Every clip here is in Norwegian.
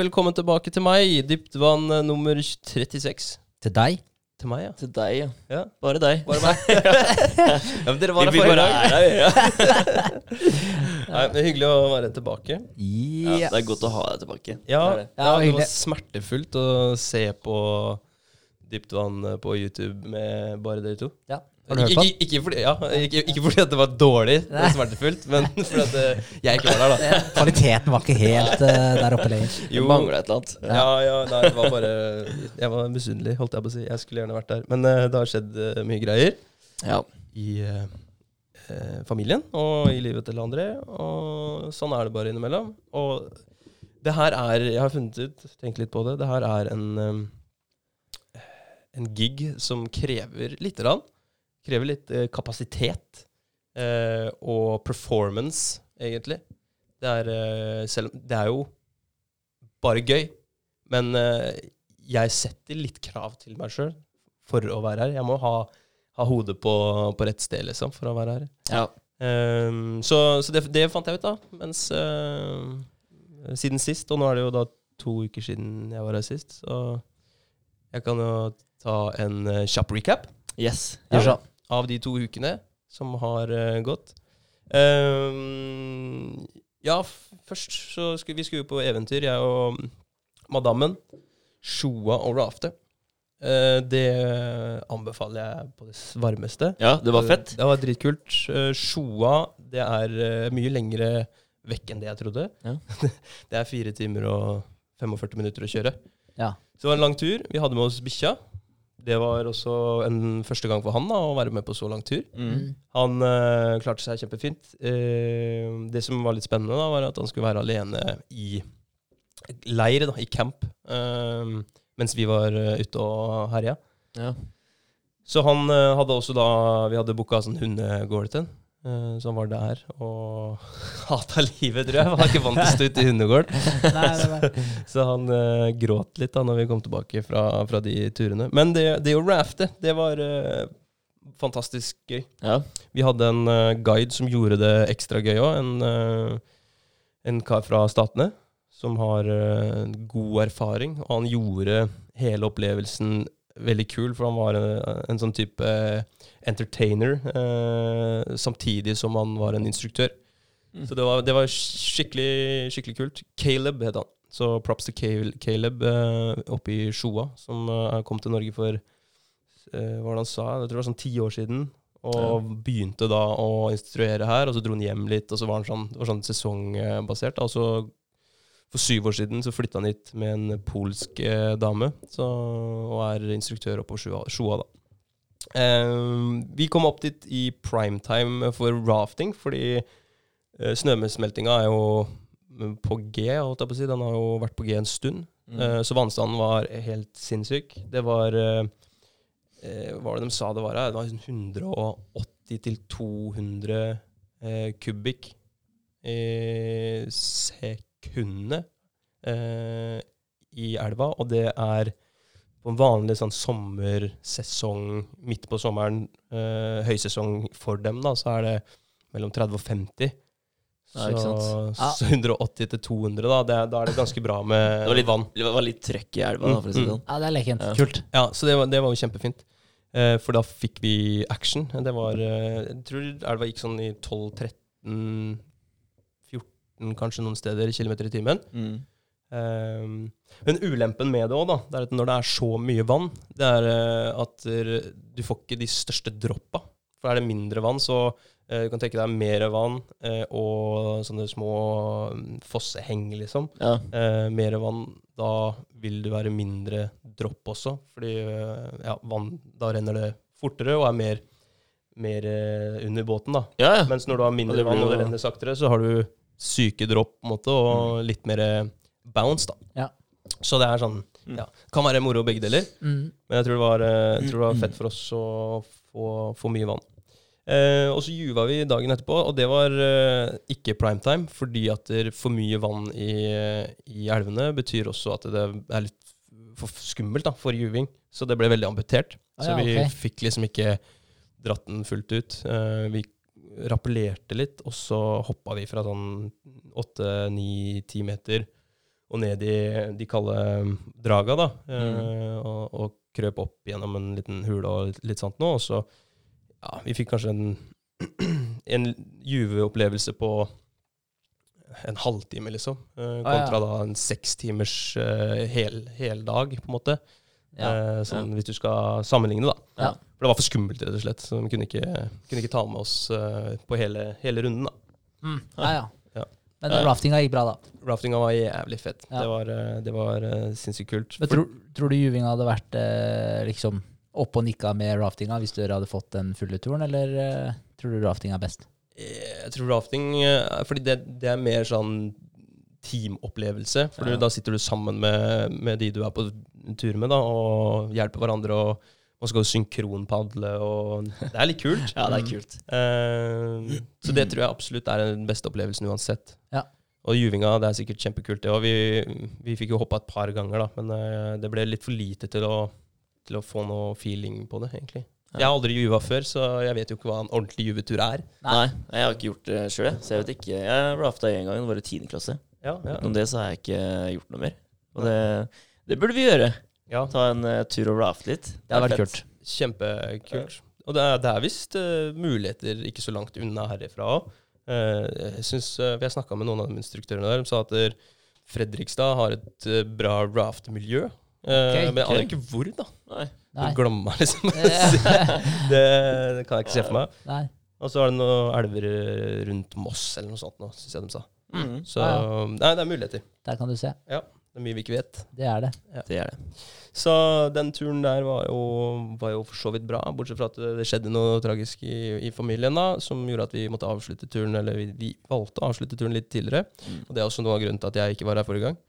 Velkommen tilbake til meg. Dyptvann eh, nummer 36. Til deg? Til meg, ja. Til deg, ja. Ja. Bare deg. Bare meg. ja, men dere var her forrige dag. er ja. Nei, men Hyggelig å være tilbake. Yes. Ja. Det er godt å ha deg tilbake. Ja, Det det. ja, Ja, det var smertefullt å se på Dyptvann eh, på YouTube med bare dere to. ja. Har du hørt på den? ikke, ikke, fordi, ja, ikke, ikke fordi at det var dårlig, det var smertefullt, men fordi at eh, jeg ikke var der, da. Kvaliteten var ikke helt uh, der oppe lenger. Det mangla et eller annet. Ja, ja, nei, det var bare Jeg var misunnelig, holdt jeg på å si. Jeg skulle gjerne vært der. Men uh, det har skjedd uh, mye greier Ja. i familien og i livet til André. Og sånn er det bare innimellom. Og det her er Jeg har funnet ut, tenkt litt på det, det her er en um, En gig som krever lite grann. Krever litt eh, kapasitet eh, og performance, egentlig. Det er, eh, selv, det er jo bare gøy, men eh, jeg setter litt krav til meg sjøl for å være her. Jeg må ha, ha hodet på, på rett sted, liksom, for å være her. ja. Um, så så det, det fant jeg ut, da. Mens uh, Siden sist, og nå er det jo da to uker siden jeg var her sist, så jeg kan jo ta en uh, kjapp recap Yes. Gjør så. Av de to ukene som har uh, gått. Um, ja, f- først så skulle vi skulle på eventyr, jeg og madammen. Shoa og rafte. Uh, det anbefaler jeg på det varmeste. Ja, det var fett. Det var dritkult. Uh, Shoa det er eh, mye lengre vekk enn det jeg trodde. Ja. det er fire timer og 45 minutter å kjøre. Ja. Så det var en lang tur. Vi hadde med oss bikkja. Det var også en første gang for han da, å være med på så lang tur. Mm. Han uh, klarte seg kjempefint. Uh, det som var litt spennende, da, var at han skulle være alene i leir, da, i camp, uh, mens vi var ute og herja. Ja. Så han hadde også da Vi hadde booka sånn hundegård til eh, han var der og hata livet, tror jeg. Han var ikke vant til å stå ute i hundegården. Så han uh, gråt litt da når vi kom tilbake fra, fra de turene. Men det, det å rafte, det var uh, fantastisk gøy. ja. Vi hadde en uh, guide som gjorde det ekstra gøy òg. En, en kar fra Statene som har god erfaring. Og han gjorde hele opplevelsen veldig kul, for han var en, en sånn type eh, entertainer eh, samtidig som han var en instruktør. Mm. Så det var, det var skikkelig, skikkelig kult. Caleb het han. Så props til Caleb eh, oppe i Sjoa, som eh, kom til Norge for eh, hva var det han sa? Jeg tror det var sånn ti år siden. Og begynte da å instruere her, og så dro han hjem litt, og så var han sånn, det var sånn sesongbasert. Og så for syv år siden så flytta han hit med en polsk eh, dame, så, og er instruktør oppe på Sjoa, da. Eh, vi kom opp dit i primetime for rafting, fordi eh, snøsmeltinga er jo på G, holdt jeg på å si. Den har jo vært på G en stund. Mm. Eh, så vannstanden var helt sinnssyk. Det var eh, eh, Hva var det de sa det var? Det var sånn 180 til 200 eh, kubikk i sekundet eh, i elva. Og det er på en vanlig sånn sommersesong midt på sommeren, eh, høysesong for dem, da, så er det mellom 30 og 50. Ja, ikke sant. Så, Ja. så 180 til 200, da, det, da er det ganske bra med Det var litt vann. Det var litt trøkk i elva, da, for å si det Mm, sånn. ja, det er lekent. Ja. Kult. Ja, så det var, det var jo kjempefint. Eh, for da fikk vi action. Det var eh, Jeg tror elva gikk sånn i 12-13 14 kanskje noen steder kilometer i timen. Mm. Um, men ulempen med det òg, det er at når det er så mye vann, det er eh, at du får ikke de største droppa. For er det mindre vann, så uh, du kan tenke deg mer vann uh, og sånne små mm, fosseheng, liksom. Ja. Mer vann, da vil det være mindre dropp også. Fordi ja, vann, da renner det fortere og er mer, mer under båten. da. ja, ja. Mens når du har mindre vann og det renner saktere, så har du syke dropp på en måte, og litt mer eh, bounce. da. Ja. Så det er sånn Mm. ja, Kan være moro begge deler, Mm. men jeg tror det var, eh, jeg tror det var Mm. fett for oss å få, få mye vann. Eh, og så juva vi dagen etterpå, og det var eh, ikke primetime, fordi at for mye vann i, i elvene betyr også at det er litt for skummelt da, for juving. Så det ble veldig amputert. Ah, så vi okay. fikk liksom ikke dratt den fullt ut. Eh, vi rappellerte litt, og så hoppa vi fra sånn åtte, ni, ti meter og ned i de kalde draga, da. eh, og, og krøp opp gjennom en liten hule og litt, litt sånt noe. Og så Ja, vi fikk kanskje en, en Juve-opplevelse på en halvtime, liksom. eh, Ah, ja. kontra da en seks timers uh, hel, dag på en måte. Ja. Eh, sånn, Hvis du skal sammenligne, da. Ja. For det var for skummelt, rett og slett. Så vi kunne ikke, kunne ikke ta med oss uh, på hele, hele runden. da. Mm. Ja, ja. Ja. Men raftinga gikk bra, da. Raftinga var jævlig fett. Det var, eh, det var uh, sinnssykt kult. Men tror, tror du juvinga hadde vært uh, liksom oppe og nikka med raftinga hvis dere hadde fått den fulle turen, eller tror du rafting er best? Jeg tror rafting Fordi det, det er mer sånn teamopplevelse. For Ja. da sitter du sammen med, med de du er på tur med, da, og hjelper hverandre. og man skal jo synkronpadle, og det er litt kult. Ja, det er kult. Uh, så det tror jeg absolutt er den beste opplevelsen uansett. Ja. Og Juvinga, det er sikkert kjempekult, det òg. Vi, vi fikk jo hoppa et par ganger, da, men uh, det ble litt for lite til å, til å få noe feeling på det, egentlig. Jeg har aldri juva før, så jeg vet jo ikke hva en ordentlig juvetur er. Nei, jeg har ikke gjort det sjøl, så jeg vet ikke. Jeg rafta én gang, det var i tiende klasse. Ja, ja. Utenom det så har jeg ikke gjort noe mer. Og det, det burde vi gjøre. ja. Ta en uh, tur og rafte litt. Det hadde er vært kult. Kjempekult. Og det er, det er visst uh, muligheter ikke så langt unna herifra òg. jeg synes, uh, vi har snakka med noen av de instruktørene der, De sa at der Fredrikstad har et eh, bra raftmiljø. Uh, Okay, men jeg aner ikke hvor, da. Nei. Nei. glemmer liksom. Eh, det, det kan jeg ikke se for meg. Nei. Og så er det noen elver eh, rundt Moss eller noe sånt nå, syns jeg de sa. Mm, Så Ja, nei, det er muligheter. Der kan du se. Det er mye vi ikke vet. Det er det. det er det. Så den turen der var jo, var jo for så vidt bra, bortsett fra at det, skjedde noe tragisk i, i familien da, som gjorde at vi måtte avslutte turen, eller vi, vi valgte å avslutte turen litt tidligere. Mm. Og det er også noe av grunnen til at jeg ikke var her forrige gang.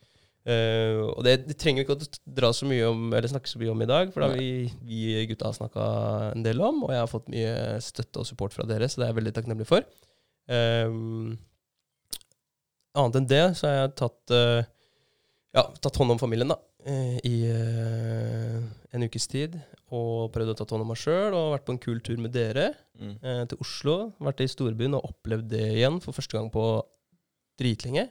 Uh, og det, det trenger vi ikke å dra så mye om, eller snakke så mye om i dag, for da har vi, vi gutta har snakka en del om, og jeg har fått mye støtte og support fra dere, så det er jeg veldig takknemlig for. Um, annet enn det så har jeg tatt, uh, ja, tatt hånd om familien da, Uh, i uh, en ukes tid, og prøvd å ta hånd om meg sjøl, og vært på en kul tur med dere Mm. til Oslo. Vært i storbyen og opplevd det igjen for første gang på dritlenge.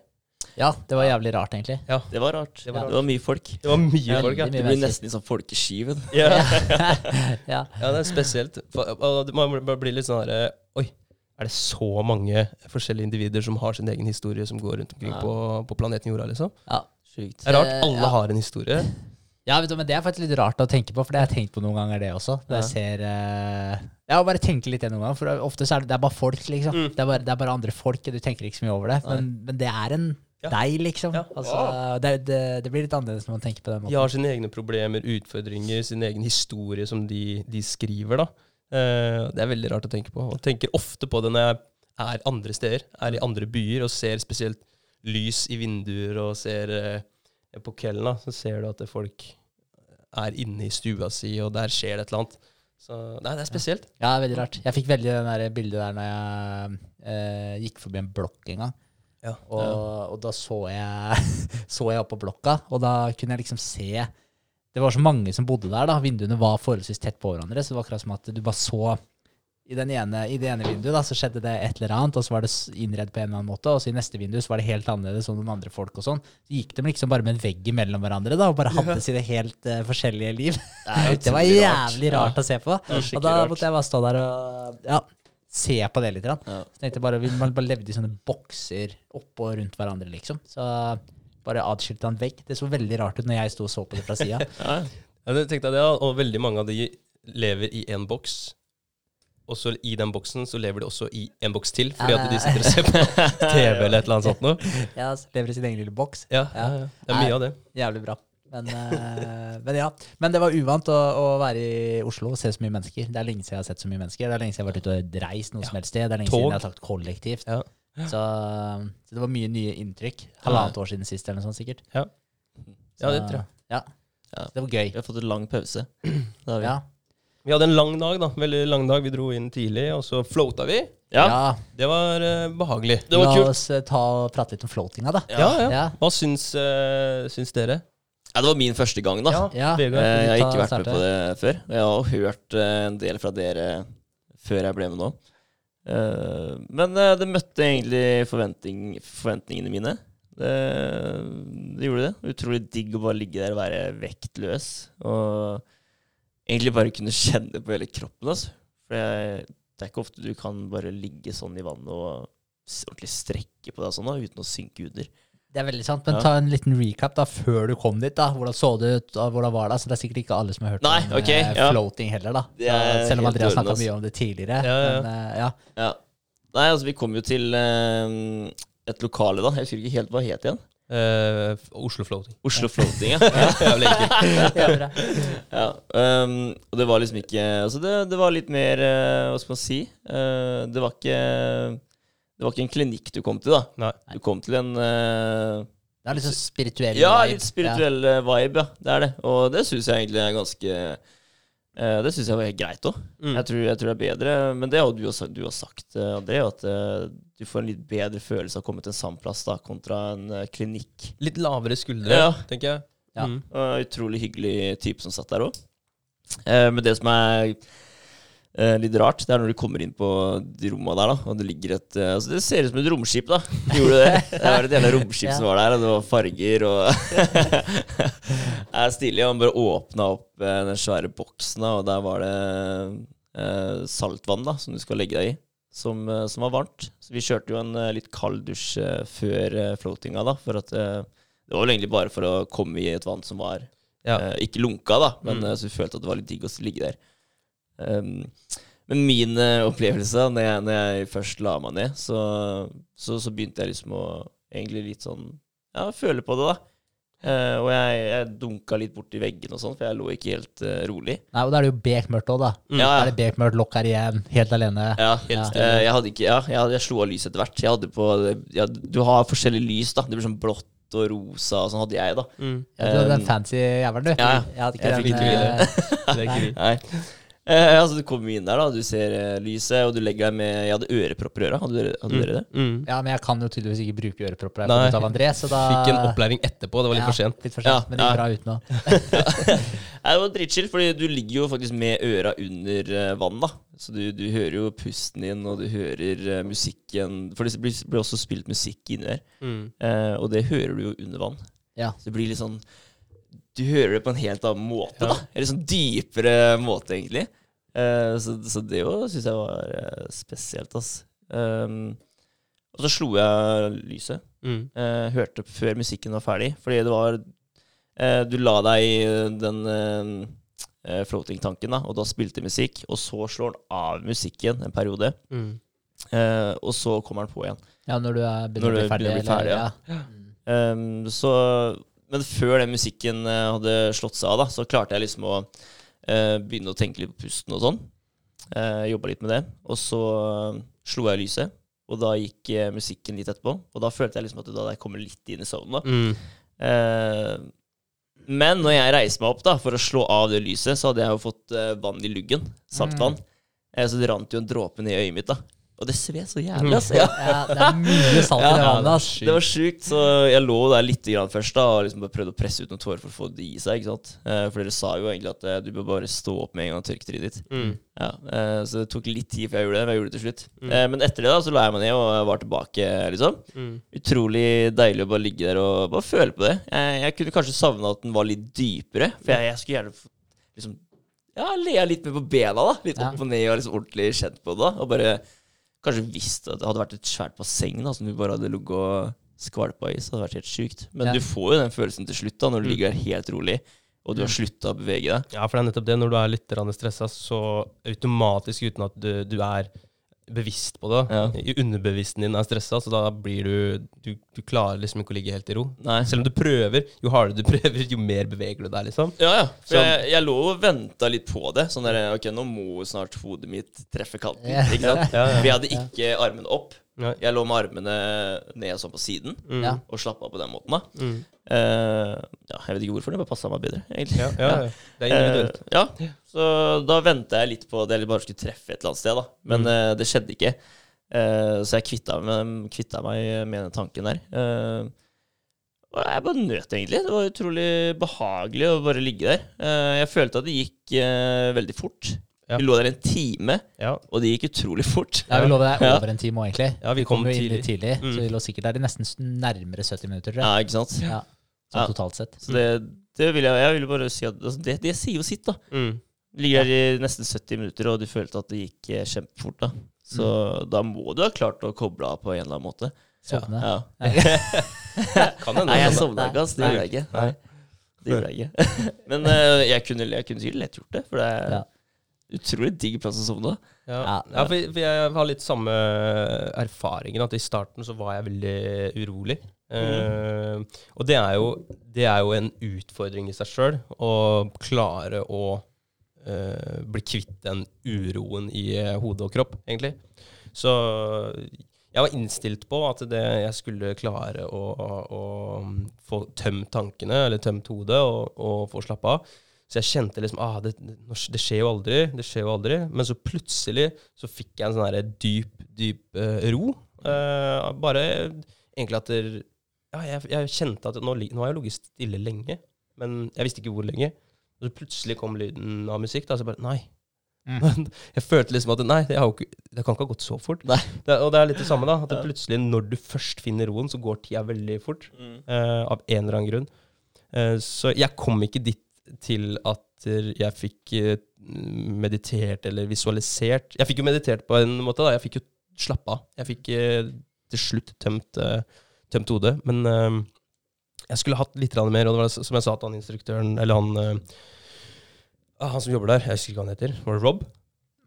Ja, det var jævlig rart, egentlig. Ja. Det var rart. Det Det var var, rart. mye folk. Det var mye Ja, folk, ja. Det blir nesten litt sånn folkeskiven. ja. ja. Ja, det er spesielt. Det- man blir litt sånn herre Oi, er det så mange forskjellige individer som har sin egen historie, som går rundt omkring Ja. på, på planeten Jorda, liksom? ja. sykt. Det er rart. Eh, Alle ja. har en historie. Ja, vet du, men det er faktisk litt rart å tenke på, for det har jeg tenkt på noen ganger, det også. Når jeg Ja. ser uh, Ja, bare tenke litt det noen ganger, for ofte så er det, det er bare folk, liksom. Mm. Det, er bare, det er bare andre folk, og du tenker ikke så mye over det. Men, men det er en Ja. deg, liksom. Ja. Altså, det, det, det blir litt annerledes når man tenker på den De har sine egne problemer, utfordringer, sin egen historie som de, de skriver. da. Eh, det er veldig rart å tenke på. Og tenker ofte på det når jeg er andre steder, er i andre byer og ser spesielt lys i vinduer og ser eh, på kvelden, da, så ser du at folk er inne i stua si, og der skjer det et eller annet. Så nei, det er spesielt. Ja, er veldig rart. Jeg fikk veldig det bildet der når jeg eh, gikk forbi en blokk en gang. Ja. Og, og da så jeg, så jeg opp på blokka, og da kunne jeg liksom se Det var så mange som bodde der, da. Vinduene var forholdsvis tett på hverandre, så det var akkurat som at du bare så i, den ene, I det ene vinduet da, så skjedde det et eller annet, og så var det innredd på en eller annen måte. Og så i neste vindu så var det helt annerledes, som noen andre folk og sånn. Så gikk de liksom bare med en vegg imellom hverandre da, og bare hadde sine helt uh, forskjellige liv. Det var jævlig rart. rart å se på. Og da måtte jeg bare stå der og ja, se på det litt. Ja. Så tenkte jeg bare, Man bare levde i sånne bokser oppå og rundt hverandre, liksom. Så bare atskilte av en vegg. Det så veldig rart ut når jeg sto og så på det fra sida. Ja. Ja, tenkte det, og veldig mange av de lever i én boks. Og så i den boksen så lever de også i en boks til, fordi at de sitter og ser på TV eller et eller annet sånt noe. ja, lever i sin egen lille boks. Ja, ja, ja. Det er mye av det. Jævlig bra. Men, eh, men ja. Men det var uvant å, å være i Oslo og se så mye mennesker. Det er lenge siden jeg har sett så mye mennesker. Det er lenge siden jeg har vært ute og reist noe som helst sted. Det er lenge Tog. siden jeg har sagt kollektivt. Ja. Så, så det var mye nye inntrykk. Halvannet år siden sist eller noe sånt sikkert. Ja. Ja, det tror jeg. Ja. Ja. Det var gøy. Vi har fått en lang pause. Det har vi. Ja. Vi hadde en lang dag, da. Veldig lang dag. Vi dro inn tidlig, og så floata vi. Ja. ja. Det var uh, behagelig. Det var La kult. oss eh, ta og prate litt om floatinga, da. Ja, ja. Ja. Hva syns, uh, syns dere? Ja, det var min første gang, da. Ja. Jeg har ikke vært med på det før. Jeg har hørt en del fra dere før jeg ble med nå. Eh, Men eh, det møtte egentlig forventning, forventningene mine. Det, det gjorde det. Utrolig digg å bare ligge der og være vektløs. Og egentlig bare kunne kjenne på hele kroppen. Altså. For jeg, det er ikke ofte du kan bare ligge sånn i vannet og ordentlig strekke på deg sånn da, uten å synke under. Det er veldig sant, men Ja. ta en liten recap da, før du kom dit. da. Hvordan så det ut, og hvordan var det? Så det er sikkert ikke alle som har hørt Nei, om okay, eh, ja. floating heller, da. Er Så, selv om Andreas snakka mye om det tidligere. Ja, ja. Men, eh, ja. Ja. Nei, altså vi kom jo til eh, et lokale da. Jeg husker ikke helt hva het igjen. Uh, Oslo Floating. Oslo Floating, ja. Jævlig enkelt. Ja, ja. Um, og det var liksom ikke Altså det, det var litt mer uh, Hva skal man si? Uh, det var ikke Det var ikke en klinikk du kom til, da. Nei. Du kom til en uh, Det er litt sånn spirituell Ja, vibe. litt spirituell ja. vibe, ja. Det er det. Og det syns jeg egentlig er ganske uh, Det syns jeg var helt greit òg. Mm. Jeg, tror, jeg tror det er bedre. Men det har du, også, du har sagt, eh, André, at uh, du får en litt bedre følelse av å komme til en sandplass da, kontra en eh, klinikk. Litt lavere skuldre, Ja. tenker jeg. Ja. Mm. Utrolig hyggelig type som satt der òg. Eh, men det som er eh, litt rart, det er når du kommer inn på de romma der, da, og det ligger et eh, Altså, det ser ut som et romskip, da. Gjorde det? Det var et jævla romskip Ja. som var der, og det var farger og Det er stilig. Han bare åpna opp eh, den svære boksen, og der var det eh, saltvann da, som du skal legge deg i. Som, eh, som var varmt. Så vi kjørte jo en eh, litt kald dusj før floatinga, da. For at Det var vel egentlig bare for å komme i et vann som var Ja. Ikke lunka, da, men Mm. så vi følte at det var litt digg å ligge der. Um, men min eh, opplevelse når jeg, når jeg først la meg ned, så, så, så begynte jeg liksom å egentlig litt sånn Ja, føle på det, da. Uh, og jeg, jeg dunka litt borti veggen og sånn, for jeg lå ikke helt uh, rolig. Nei, og da er det jo bekmørkt òg, da. Mm. Ja, ja. er det bekmørkt, lokk her igjen, helt alene. Ja, Ja. Uh, jeg hadde ikke Ja, jeg, jeg slo av lyset etter hvert. Jeg hadde på ja, Du har forskjellig lys, da. Det blir sånn blått og rosa, og sånn hadde jeg, da. Mm. Ja, du hadde den Um, fancy jævelen, du. ja. Jeg hadde ikke Jeg den. ikke Det er. Nei. Eh, altså, du kommer inn der, da. Du ser eh, lyset, og du legger deg med Jeg hadde ørepropper i øra. Hadde dere, hadde dere det? Mm. Ja, men jeg kan jo tydeligvis ikke bruke ørepropper Nei. der av André, så da Fikk en opplæring etterpå. Det var litt Ja, for sent. Litt for sent, Ja, men det gikk ja. bra uten å Nei, det var dritchill, fordi du ligger jo faktisk med øra under eh, vann, da. Så du, du hører jo pusten din, og du hører eh, musikken For det blir, blir også spilt musikk inni der. Mm. Eh, og det hører du jo under vann. Ja. Så det blir litt sånn Du hører det på en helt annen måte, Ja. da. Eller sånn dypere måte, egentlig. Eh, så, så det jo syns jeg var eh, spesielt, ass. Um, og så slo jeg lyset. Mm. Uh, hørte før musikken var ferdig. Fordi det var eh, Du la deg i den floating-tanken, da, og da spilte musikk. Og så slår den av musikken en periode, Mm. eh, og så kommer den på igjen. Ja, når du er begynner å du bli ferdig. å bli ferdig, eller- ja. ja. Um, så, men før den musikken hadde slått seg av, da, så klarte jeg liksom å begynne å tenke litt på pusten og sånn. Uh, Jobba litt med det. Og så eh, slo jeg lyset, og da gikk eh, musikken litt etterpå. Og da følte jeg liksom at da jeg kommet litt inn i søvnen. da. Mm. Eh, men når jeg reiste meg opp da for å slå av det lyset, så hadde jeg jo fått eh, vann i luggen. Saltvann. Eh, så det rant jo en dråpe ned i øyet mitt. da Og det sved så jævlig, altså. Ja. ja, det er mye salt i det vannet, ass. Det var sjukt, så jeg lå der litt grann først da og liksom bare prøvde å presse ut noen tårer for å få det i seg. ikke sant? Eh, For dere sa jo egentlig at eh, du bør bare stå opp med en gang og tørke trynet ditt. Mm. Ja, eh, Så det tok litt tid før jeg gjorde det, men jeg gjorde det til slutt. Mm. Eh, Men etter det da så la jeg meg ned og var tilbake, liksom. Mm. Utrolig deilig å bare ligge der og bare føle på det. Jeg, jeg kunne kanskje savna at den var litt dypere, for jeg, jeg skulle gjerne få- liksom Ja, lea litt mer på bena, da. Litt opp og ned og liksom ordentlig kjent på det. da Og bare kanskje at det hadde vært et svært basseng da som du bare hadde ligget og skvalpa i, så hadde det vært helt sjukt. Men Ja. du får jo den følelsen til slutt, da når du Mm. ligger der helt rolig, og du har slutta å bevege deg. Ja, for det er nettopp det. Når du er litt stressa, så automatisk uten at du, du er bevisst på det, Ja. i underbevisstheten din er stressa, så da blir du, du Du klarer liksom ikke å ligge helt i ro. Nei. Selv om du prøver, jo hardere du prøver, jo mer beveger du deg, liksom. Ja, ja. For Så- jeg, jeg lå og venta litt på det. Sånn der, ok, nå må snart hodet mitt treffe kanten. Ja. Ikke sant? Ja, ja. Vi hadde ikke armen opp. Nei. Jeg lå med armene ned sånn på siden Mm. Og slappa av på den måten. da Mm. Uh, ja, Jeg vet ikke hvorfor, det bare passa meg bedre, egentlig. Ja, ja, ja. Det er individuelt. Eh, ja, Så da venta jeg litt på at jeg bare skulle treffe et eller annet sted, da. Men Mm. uh, det skjedde ikke. Eh, så jeg kvitta meg, kvitta meg med den tanken der. Eh, og jeg bare nøt, egentlig. Det var utrolig behagelig å bare ligge der. Eh, jeg følte at det gikk veldig fort. Ja. Vi lå der en time, Ja, og det gikk utrolig fort. Ja, Vi lå der Ja. over en time òg, egentlig. ja vi kom jo inn tidlig. tidlig, Mm. så vi lå sikkert der i nesten nærmere 70 minutter. Ja, ikke sant? Ja. Sånn Ja. totalt sett. Så det, det vil jeg, jeg vil bare si at altså, det, det sier jo sitt, da. Mm. Ligger der i nesten 70 minutter, og du følte at det gikk eh, kjempefort. da Så da må du ha klart å koble av på en eller annen måte. Sovne. Ja. Kan hende. Nei, jeg sovna ikke, ass. Det gjør gjorde jeg ikke. Nei. Det gjorde jeg ikke. Men uh, jeg kunne, jeg kunne sikkert lett gjort det, for det er Ja. Utrolig digg plass å sovne. Ja, Ja. ja for, for jeg har litt samme erfaringen. At i starten så var jeg veldig urolig. Eh, og det er, jo, det er jo en utfordring i seg sjøl å klare å uh, bli kvitt den uroen i eh, hode og kropp, egentlig. Så jeg var innstilt på at det, jeg skulle klare å, å få tømt tankene, eller tømt hodet, og, og få slappe av. Så jeg kjente liksom ah, det, det skjer jo aldri, det skjer jo aldri. Men så plutselig så fikk jeg en sånn her dyp, dyp uh, ro. Uh, bare egentlig at det, Ja, jeg, jeg kjente at nå, nå har jeg ligget stille lenge, men jeg visste ikke hvor lenge. Og så plutselig kom lyden av musikk, da, så jeg bare Nei. Mm. jeg følte liksom at Nei, det, ikke, det kan ikke ha gått så fort. Det, og det er litt det samme, da. At Ja. plutselig, når du først finner roen, så går tida veldig fort. eh, av en eller annen grunn. Uh, så jeg kom ikke dit til at jeg fikk eh, meditert eller visualisert Jeg fikk jo meditert på en måte, da. Jeg fikk jo slappe av. Jeg fikk eh, til slutt tømt, eh, tømt hodet. Men jeg skulle hatt litt mer, og det var som jeg sa til han instruktøren, eller han ah, Han som jobber der, jeg husker ikke hva han heter. Var det Rob?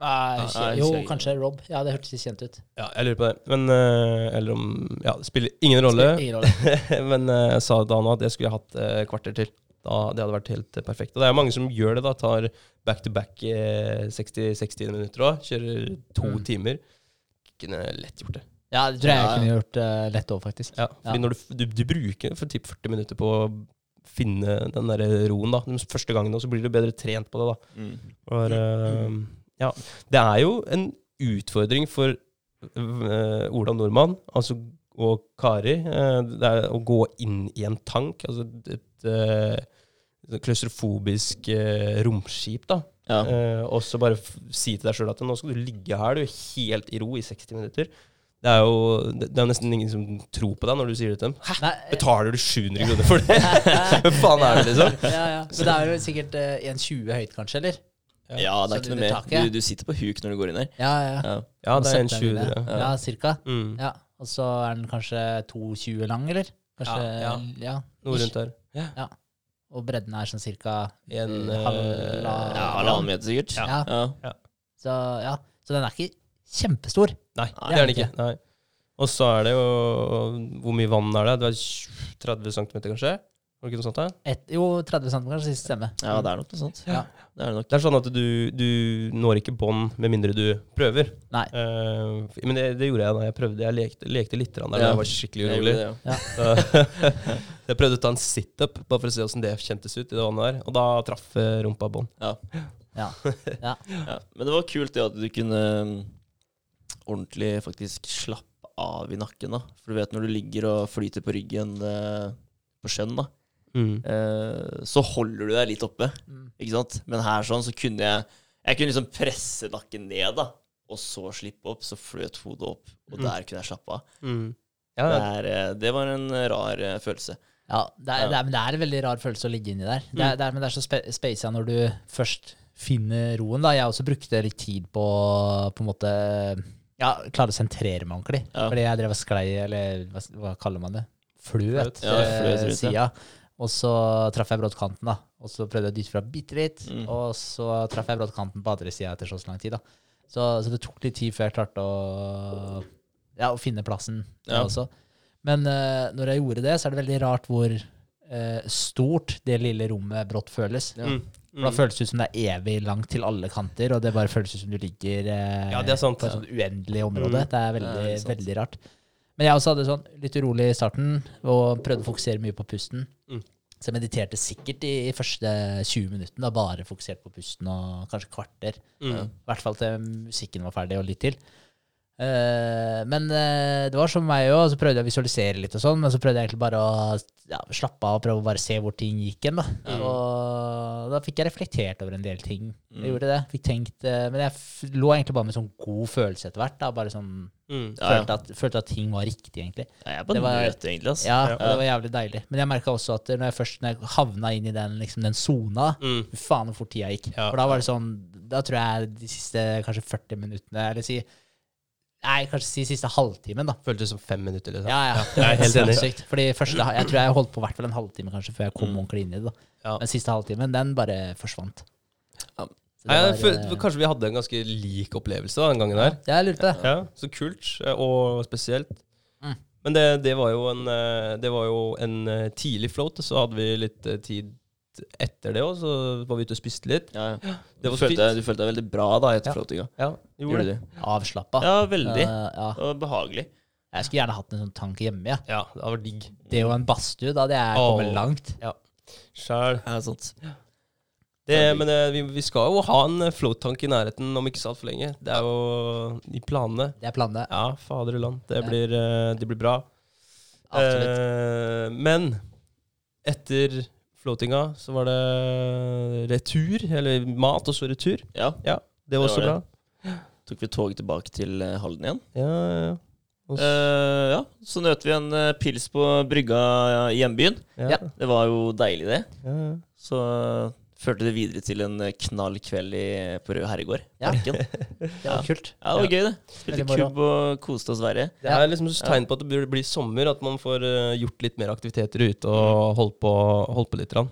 Nei, ikke- jo, kanskje Rob. Ja, det hørtes kjent ut. Ja, jeg lurer på det. Men Eller om Ja, det spiller ingen rolle. Ingen rolle. Men jeg sa da nå at jeg skulle hatt eh, kvarter til. Da, det hadde vært helt perfekt. Og det er jo mange som gjør det. da, Tar back to back eh, 60-60 minutter òg. Kjører to Mm. timer. Kunne lett gjort det. Ja, det tror jeg jeg Ja, ja. kunne gjort uh, lett òg, faktisk. Ja, fordi Ja. når du, du, du bruker for typ 40 minutter på å finne den der roen da, de første gangene, og så blir du bedre trent på det. da. Mm. For, uh, ja, det er jo en utfordring for uh, Ola Nordmann altså, og Kari. uh, det er å gå inn i en tank. Altså et uh, klaustrofobisk eh, romskip. da. Ja. Eh, og så bare f si til deg sjøl at nå skal du ligge her du er helt i ro i 60 minutter. Det er jo det det er nesten ingen som tror på deg når du sier det til dem. Hæ? Nei, Betaler du 700 kroner for det? Hva faen er det, liksom? ja, ja. Så det er jo sikkert eh, 1,20 høyt, kanskje, eller? ja, det Så er ikke noe mer. Du, du sitter på huk når du går inn her. Ja, ja. Ja. Ja, det er en Sette den 20. inne. Ja. Ja, cirka. Mm. Ja. Og så er den kanskje 2,20 lang, eller? Kanskje, Ja, ja. Noe rundt der. Og bredden er sånn cirka En, eh, Ja, Halvannen meter, sikkert. Ja. Ja. Så, ja. så den er ikke kjempestor. Nei, Nei, det er den ikke. Nei. Og så er det jo Hvor mye vann er det? Det er 30 cm, kanskje? Var det ikke noe sånt? da? Et, jo, 30 cm kanskje siste stemme. ja, det er nok noe sånt. Ja. Det er det nok. Det er sånn at du, du når ikke bånd med mindre du prøver. Nei. Uh, men det, det gjorde jeg da jeg prøvde. Jeg lekte, lekte litt der men Ja. jeg var skikkelig Jeg urolig. gjorde ja. Jeg prøvde å ta en situp bare for å se åssen det kjentes ut i det vannet der. Og da traff eh, rumpa bånd. Ja. Ja. Men det var kult det at du kunne um, ordentlig faktisk slappe av i nakken. da. For du vet når du ligger og flyter på ryggen eh, på sjøen, da, Mm. eh, så holder du deg litt oppe. Mm. Ikke sant? Men her sånn så kunne jeg Jeg kunne liksom presse nakken ned, da. Og så slippe opp. Så fløt hodet opp. Og Mm. der kunne jeg slappe av. Mm. Ja, Det, det, er, eh, det var en rar eh, følelse. Ja, det er, Ja. Det er, men det er en veldig rar følelse å ligge inni der. Det er, det er, men det er så spe spasa når du først finner roen. da. Jeg også brukte litt tid på på en måte ja, klare å sentrere meg ordentlig. Ja. Fordi jeg drev og sklei, eller hva, hva kaller man det? Fløt, Fløt. Ja, fløt sida. ja. Og så traff jeg broddkanten, da. Og så prøvde jeg å dytte fra bitte litt. Mm. Og så traff jeg broddkanten på andre sida etter så lang tid. da. Så, så det tok litt tid før jeg klarte å, ja, å finne plassen Ja. også. Men uh, når jeg gjorde det, så er det veldig rart hvor uh, stort det lille rommet brått føles. Ja. mm. For Da føles det ut som det er evig langt til alle kanter, og det bare føles ut som du ligger eh, Ja, det er sant, på et sånt uendelig område. Mm. Det er veldig, det er veldig rart. Men jeg også hadde sånn litt urolig i starten, og prøvde å fokusere mye på pusten. Så jeg mediterte sikkert i, i første 20 minuttene, bare fokusert på pusten, og kanskje kvarter. Mm. I hvert fall til musikken var ferdig, og litt til. Eh, men eh, det var som meg òg, så prøvde jeg å visualisere litt og sånn, men så prøvde jeg egentlig bare å ja, slappe av og prøve å bare se hvor ting gikk hen, da. Og da fikk jeg reflektert over en del ting. Jeg gjorde det. Fikk tenkt eh, Men jeg lå egentlig bare med sånn god følelse etter hvert, da. Bare sånn Mm. Ja, ja. følte, at, følte at ting var riktig, egentlig. Ja, Jeg bare på Det var- nøt, egentlig. Altså. Ja, det var jævlig deilig. Men jeg merka også at når jeg først når jeg havna inn i den liksom den sona Mm. Faen hvor fort tida gikk. For da var det sånn Da tror jeg de siste kanskje 40 minuttene, eller si Nei, kanskje si siste halvtimen, da. Føltes som fem minutter, liksom. Ja, ja. jeg er helt enig. Fordi første, jeg tror jeg holdt på hvert fall en halvtime kanskje før jeg kom Mm. ordentlig inn i det. da. Ja. Men siste halvtimen, den bare forsvant. Ja. Nei, var, følte, eh, kanskje vi hadde en ganske lik opplevelse da, den gangen der. Ja, jeg lurte det. Ja, Så kult, og spesielt. Mm. Men det, det var jo en, eh, det var jo en eh, tidlig float, så hadde vi litt tid etter det òg, så var vi ute og spiste litt. Ja, ja. Det Du, var følte, du følte deg veldig bra da etter Ja. flåtinga? Ja, Gjorde du? Avslappa. Ja, veldig. Uh, ja. Og behagelig. Jeg skulle gjerne hatt en sånn tank hjemme. Ja. Ja, det var digg. Det og en badstue, da hadde jeg Åh. kommet langt. Sjæl. Ja, sant. Det, men eh, vi, vi skal jo ha en eh, float-tank i nærheten om ikke så altfor lenge. Det er jo i planene. Det er planene. Ja, fader land. Det Ja. blir, det blir bra. Absolutt. Eh, men etter floatinga så var det retur, eller mat og så retur. Ja, Det var Det også var bra. tok vi toget tilbake til eh, Halden igjen. Ja, ja, ja. Eh, ja, så nøt vi en eh, pils på brygga i hjembyen. ja, ja. Det var jo deilig, det. ja, ja. Så førte det videre til en eh, knall kveld i, på Rød Herregård. Ja. Parken. Det var kult. Ja, det var gøy, det. Spilte kubb og koste oss verre. Det er liksom et tegn på at det burde bli sommer, at man får eh, gjort litt mer aktiviteter ute og holdt på, holdt på litt. Rann.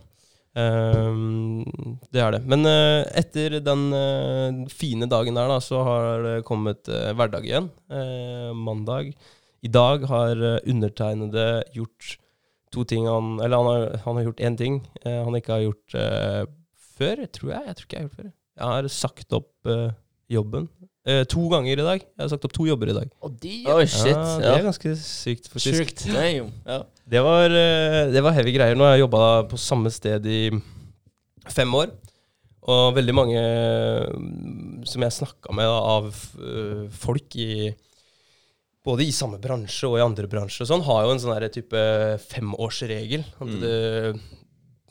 Um, det er det. Men uh, etter den uh, fine dagen der, da, så har det kommet uh, hverdag igjen. Mandag. I dag har undertegnede gjort to ting han Eller han har, han har gjort én ting han ikke har gjort før, tror jeg. Jeg tror ikke jeg har gjort før. Jeg har sagt opp uh, jobben. Uh, to ganger i dag. Jeg har sagt opp to jobber i dag. Oh, de Oi, shit. Ja, det Ja, er ganske sykt, faktisk. Sykt. Damn. Ja. Det var, uh, det var heavy greier. Nå har jeg jobba på samme sted i fem år. Og veldig mange mm, som jeg snakka med da, av folk i både i samme bransje og i andre bransjer, og sånn, har jo en sånn type femårsregel. At Mm. du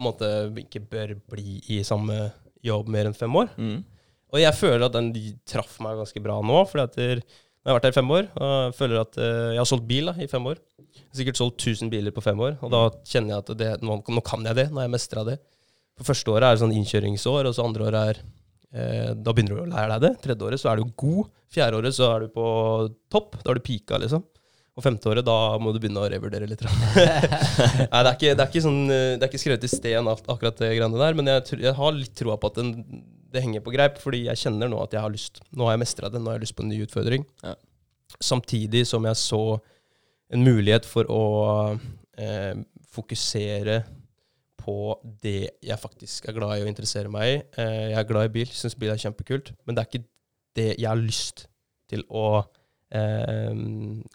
på en måte ikke bør bli i samme jobb mer enn fem år. Mm. Og jeg føler at den de traff meg ganske bra nå, fordi at jeg har vært her i fem år, og jeg føler at eh, jeg har solgt bil da, i fem år. Jeg har sikkert solgt 1000 biler på fem år, og da kjenner jeg at det, nå, nå kan jeg det, nå har jeg mestra det. For første året er det sånn innkjøringsår, og så andre året er eh, Da begynner du å lære deg det. Tredje året så er du god. Fjerde året så er du på topp. Da har du pika, liksom. Og femteåret, da må du begynne å revurdere litt. Nei, det er, ikke, det, er ikke sånn, eh, det er ikke skrevet i sten, akkurat det greiene der, men jeg, jeg har litt troa på at den, det henger på greip, fordi jeg kjenner nå at jeg har lyst Nå har jeg mestra det, nå har jeg lyst på en ny utfordring. Ja. Samtidig som jeg så en mulighet for å eh, fokusere på det jeg faktisk er glad i og interesserer meg i. Eh, jeg er glad i bil, syns bil er kjempekult, men det er ikke det jeg har lyst til å eh,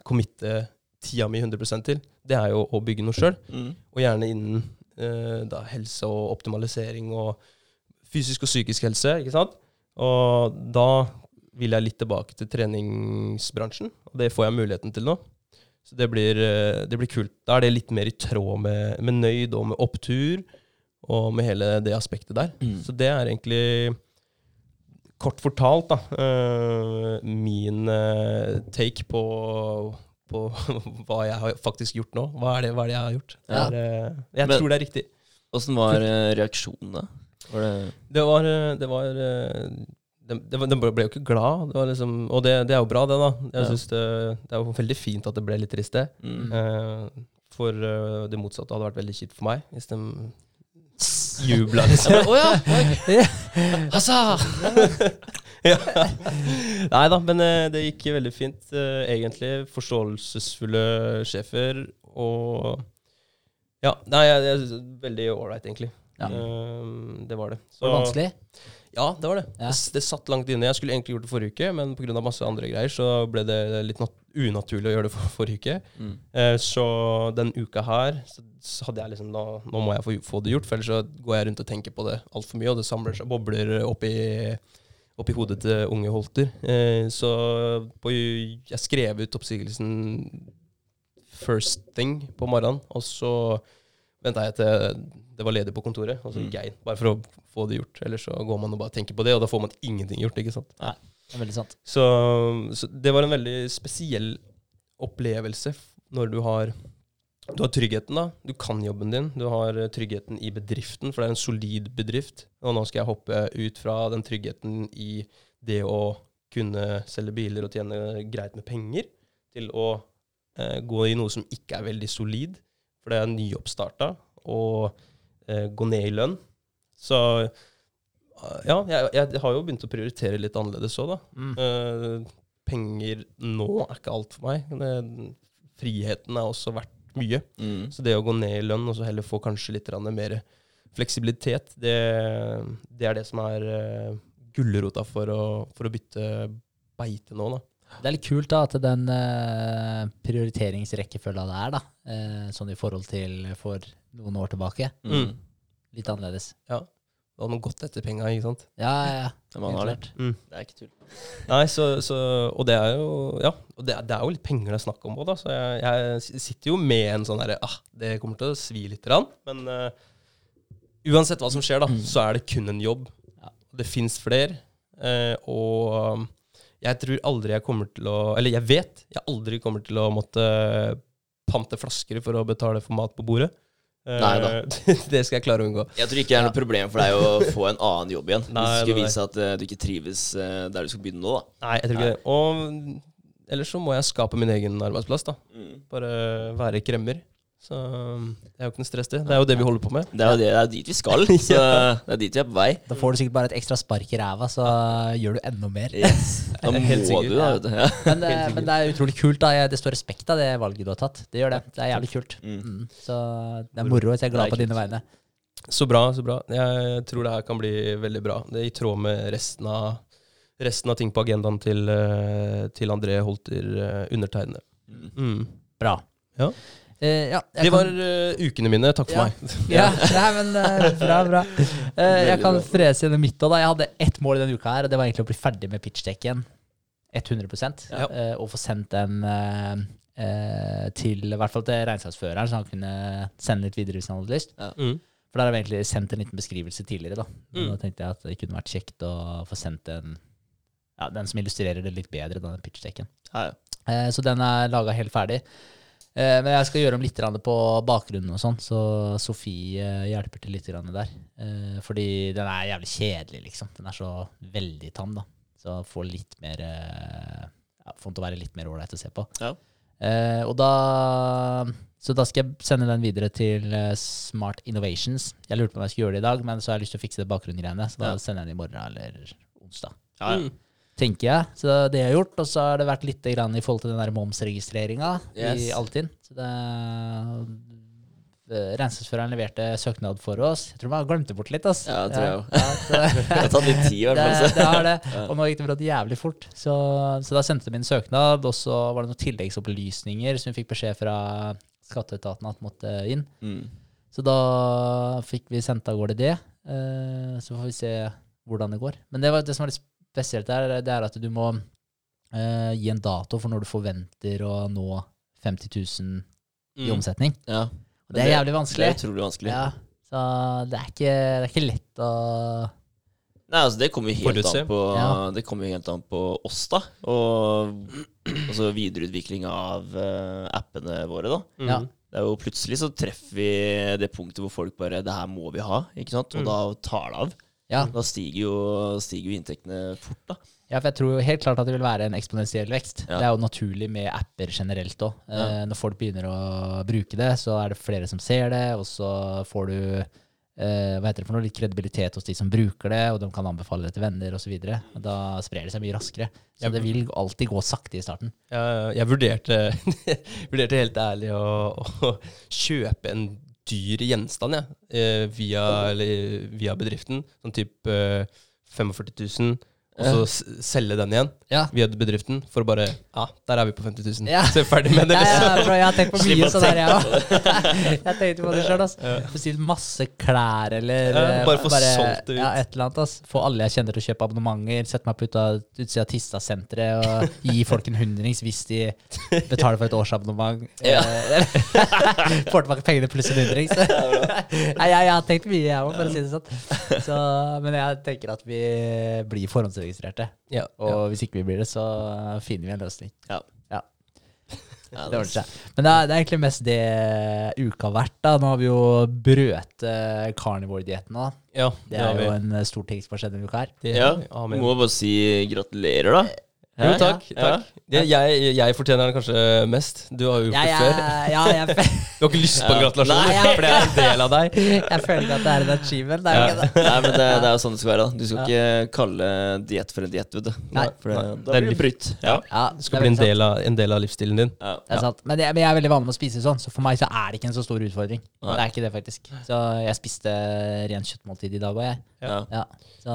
committe tida mi 100 til. Det er jo å bygge noe sjøl, Mm. og gjerne innen eh, da, helse og optimalisering og fysisk og psykisk helse, ikke sant? Og da vil jeg litt tilbake til treningsbransjen, og det får jeg muligheten til nå. Så det blir, eh, det blir kult. Da er det litt mer i tråd med, med nøyd og med opptur, og med hele det aspektet der. Mm. Så det er egentlig kort fortalt da, eh, min eh, take på, på hva jeg har faktisk gjort nå. Hva er det, hva er det jeg har gjort? Ja. er, jeg Men- tror det er riktig. Åssen var eh, reaksjonen, da? Var det Det var, det var det, Den ble jo ikke glad, det var liksom, og det, det er jo bra, det. da. Jeg synes det, det er jo veldig fint at det ble litt trist, det. mm. For det motsatte hadde vært veldig kjipt for meg hvis de jubla, liksom. Å ja! Hassa! ja. Nei da, men eh, det gikk veldig fint, eh, egentlig. Forståelsesfulle sjefer og Ja, nei, jeg, jeg, veldig ålreit, egentlig. Ja. Eh, det var det. Var det vanskelig? Ja, det var det. Ja. det. Det satt langt inne. Jeg skulle egentlig gjort det forrige uke, men pga. masse andre greier så ble det litt nat unaturlig å gjøre det for forrige uke. Mm. Eh, så den uka her så, så hadde jeg liksom nå, nå må jeg få, få det gjort, for ellers så går jeg rundt og tenker på det altfor mye, og det samler seg bobler oppi, oppi hodet til unge Holter. Eh, så på, jeg skrev ut oppsigelsen first thing på morgenen, og så venta jeg til det var ledig på kontoret, og så gikk jeg inn. Bare for å få det gjort. Ellers så går man og bare tenker på det, og da får man ingenting gjort. ikke sant? Nei, Det er veldig sant. Så, så det var en veldig spesiell opplevelse når du har du har tryggheten, da. Du kan jobben din. Du har tryggheten i bedriften, for det er en solid bedrift. Og nå skal jeg hoppe ut fra den tryggheten i det å kunne selge biler og tjene greit med penger, til å eh, gå i noe som ikke er veldig solid, for det er nyoppstarta, og gå ned i lønn. Så eh, ja, jeg, jeg har jo begynt å prioritere litt annerledes òg, da. Mm. Eh, penger nå er ikke alt for meg. Det, friheten er også verdt mye. Mm. Så det å gå ned i lønn og så heller få kanskje litt mer fleksibilitet, det, det er det som er uh, gulrota for for å bytte beite nå, da. Det er litt kult da, at den uh, prioriteringsrekkefølga det er, da, uh, sånn i forhold til for noen år tilbake, Mm. litt annerledes. Ja. Du hadde noe gått etter penga, ikke sant. Ja, ja, ja. Har det. Klart. Mm. Det er ikke tull. Nei, så, så Og det er jo Ja, og det, er- det er jo litt penger det er snakk om òg, da. Så jeg, jeg sitter jo med en sånn herre ah, Det kommer til å svi lite grann, men uh, uansett hva som skjer, da, så er det kun en jobb. Ja. Det fins flere, Uh, og um, jeg tror aldri jeg kommer til å Eller jeg vet jeg aldri kommer til å måtte pante flasker for å betale for mat på bordet. Nei da. det skal jeg klare å unngå. Jeg tror ikke det er noe problem for deg å få en annen jobb igjen. Nei, Hvis du skulle vise at eh, du ikke trives eh, der du skal begynne nå, da. Nei, jeg tror ikke det. Og ellers så må jeg skape min egen arbeidsplass, da. Mm. Bare være kremmer. Så um, det er jo ikke noe stress, det. Det er jo det vi holder på med. Det er jo det, det er dit vi skal. Så det er dit vi er på vei. Da får du sikkert bare et ekstra spark i ræva, så gjør du enda mer. Yes. Da må Helt du, da. Vet du. Ja. Men, det, men det er utrolig kult. da Det står respekt av det valget du har tatt. Det gjør det. Det er jævlig kult. Mm. Mm. Så det er moro. Så jeg er glad er på dine vegne. Så bra, så bra. Jeg tror det her kan bli veldig bra. Det er i tråd med resten av, resten av ting på agendaen til, eh, til André Holter eh, undertegnede. Mm. Mm. Bra. Ja. Eh, ja, Det var kan- eh, ukene mine. Takk for Ja. meg. Ja, nei, men uh, bra, bra. Eh, jeg kan frese gjennom mitt òg. Jeg hadde ett mål i denne uka, her, og det var egentlig å bli ferdig med pitchdekken 100 Ja. Og få sendt den til i hvert fall til regnskapsføreren, så han kunne sende litt videre hvis han hadde lyst. Mm. For der har vi egentlig sendt en liten beskrivelse tidligere. Da Mm. Da tenkte jeg at det kunne vært kjekt å få sendt en ja, den som illustrerer det litt bedre, da, den pitchdekken. Ja, ja. Eh, så den er laga helt ferdig. Eh, men jeg skal gjøre om litt på bakgrunnen og sånn, så Sofie eh, hjelper til litt der. Eh, fordi den er jævlig kjedelig, liksom. Den er så veldig tam, da. Så får litt mer ja, Får den til å være litt mer ålreit å se på. Ja. Eh, og da Så da skal jeg sende den videre til Smart Innovations. Jeg lurte på om jeg skulle gjøre det i dag, men så har jeg lyst til å fikse det bakgrunnegreiene, så da Ja. sender jeg den i morgen eller onsdag Ja, ja. Tenker jeg. Så det det jeg har gjort. Og så har det vært litt grann i forhold til den der momsregistreringa i Yes. Altinn. Så det eh, Regnskapsføreren leverte søknad for oss. Jeg tror man glemte bort litt, ass. Ja, det tror jeg. Ja, så- Det har tatt litt tid, i hvert fall. det har det. Og nå gikk det brått jævlig fort. Så, så da sendte de inn søknad, og så var det noen tilleggsopplysninger som vi fikk beskjed fra skatteetaten at måtte inn. Mm. Så da fikk vi sendt av gårde det. Eh, så får vi se hvordan det går. Men det, var, det som var litt spesielt der, det er at du må eh, gi en dato for når du forventer å nå 50 000 i Mm. omsetning. Ja. Og det er jævlig vanskelig. Det er utrolig vanskelig. Ja, så det er, ikke, det er ikke lett å Nei, altså Det kommer jo helt an på Ja. Det kommer jo helt an på oss, da. Og altså videreutvikling av uh, appene våre, da. Mm. Ja. Det er jo Plutselig så treffer vi det punktet hvor folk bare Det her må vi ha. ikke sant? Og Mm. da tar det av. Ja, Da stiger jo, stiger jo inntektene fort, da. ja, for jeg tror jo helt klart at det vil være en eksponentiell vekst. Ja. Det er jo naturlig med apper generelt òg. Ja. Når folk begynner å bruke det, så er det flere som ser det, og så får du eh, hva heter det for noe, litt kredibilitet hos de som bruker det, og de kan anbefale det til venner osv. Da sprer det seg mye raskere. Så det vil alltid gå sakte i starten. Jeg, jeg vurderte, vurderte helt ærlig å, å kjøpe en dyr gjenstand jeg, eh, via, via bedriften. Sånn type eh, 45 000. og så selge den igjen Ja. via bedriften for å bare Ja, der er vi på 50 000. Ja. Så er vi ferdig med det. Liksom. ja, bro, jeg har tenkt på mye sånn der, jeg òg. Jeg tenkte på det sjøl. Bestilt masse klær eller Ja, eh, bare få solgt det ut. Ja, et eller annet, ass. Få alle jeg kjenner til å kjøpe abonnementer, sette meg på uta- utsida av Tista-senteret og gi folk en hundrings hvis de betaler for et årsabonnement. Ja. Eh, Får tilbake pengene pluss en hundrings. Nei, jeg, jeg har tenkt mye, jeg òg, for å si det sånn. Så, men jeg tenker at vi blir forhåndsregistrerte. Ja, Og ja. hvis ikke vi blir det, så finner vi en løsning. Ja. Ja. Det ordner seg. Men det er, det er egentlig mest det uka har vært. da. Nå har vi jo brøt uh, carnivore-dietten. da. ja, Det er jo en eh, stor ting som har skjedd denne uka her. det, Ja, amen. Må bare si gratulerer, da. Jo, takk. Ja. takk. Det, jeg, jeg fortjener den kanskje mest. Du har jo gjort det før. ja, jeg, Du har ikke lyst på en Ja. gratulasjon, Nei, jeg- for det er en del av deg. jeg føler ikke at det er en achievement. Det er jo Ja. ikke det. Nei, men det, det er jo sånn det skal være. da Du skal ikke kalle diett for en diett, det, Det er blir litt- brutt. Ja. Ja, Det skal det bli en del, av, en del av livsstilen din. Ja. Det er sant. Men jeg, men jeg er veldig vanlig med å spise sånn, så for meg så er det ikke en så stor utfordring. Det er ikke det, faktisk. Så jeg spiste rent kjøttmåltid i dag òg, jeg. Ja. Ja, så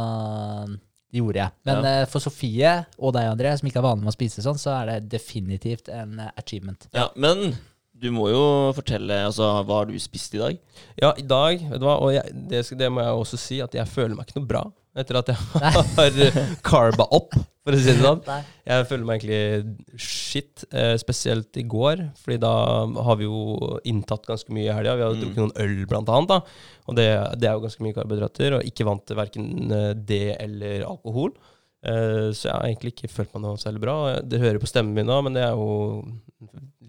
det gjorde jeg. Men Ja. eh, for Sofie og deg, André, som ikke er vanlig med å spise sånn, så er det definitivt en eh, achievement. ja. Men du må jo fortelle altså, hva har du spist i dag. Ja, i dag, vet du hva, og jeg, det, det må jeg også si, at jeg føler meg ikke noe bra etter at jeg har carba opp, for å si det sånn. Nei. Jeg føler meg egentlig shit, eh, spesielt i går, fordi da har vi jo inntatt ganske mye i helga. Vi har Mm. drukket noen øl, blant annet, da. og det, det er jo ganske mye karbohydrater, og ikke vant til verken eh, det eller alkohol. Eh, så jeg har egentlig ikke følt meg noe særlig bra. Det hører på stemmen min nå, men det er jo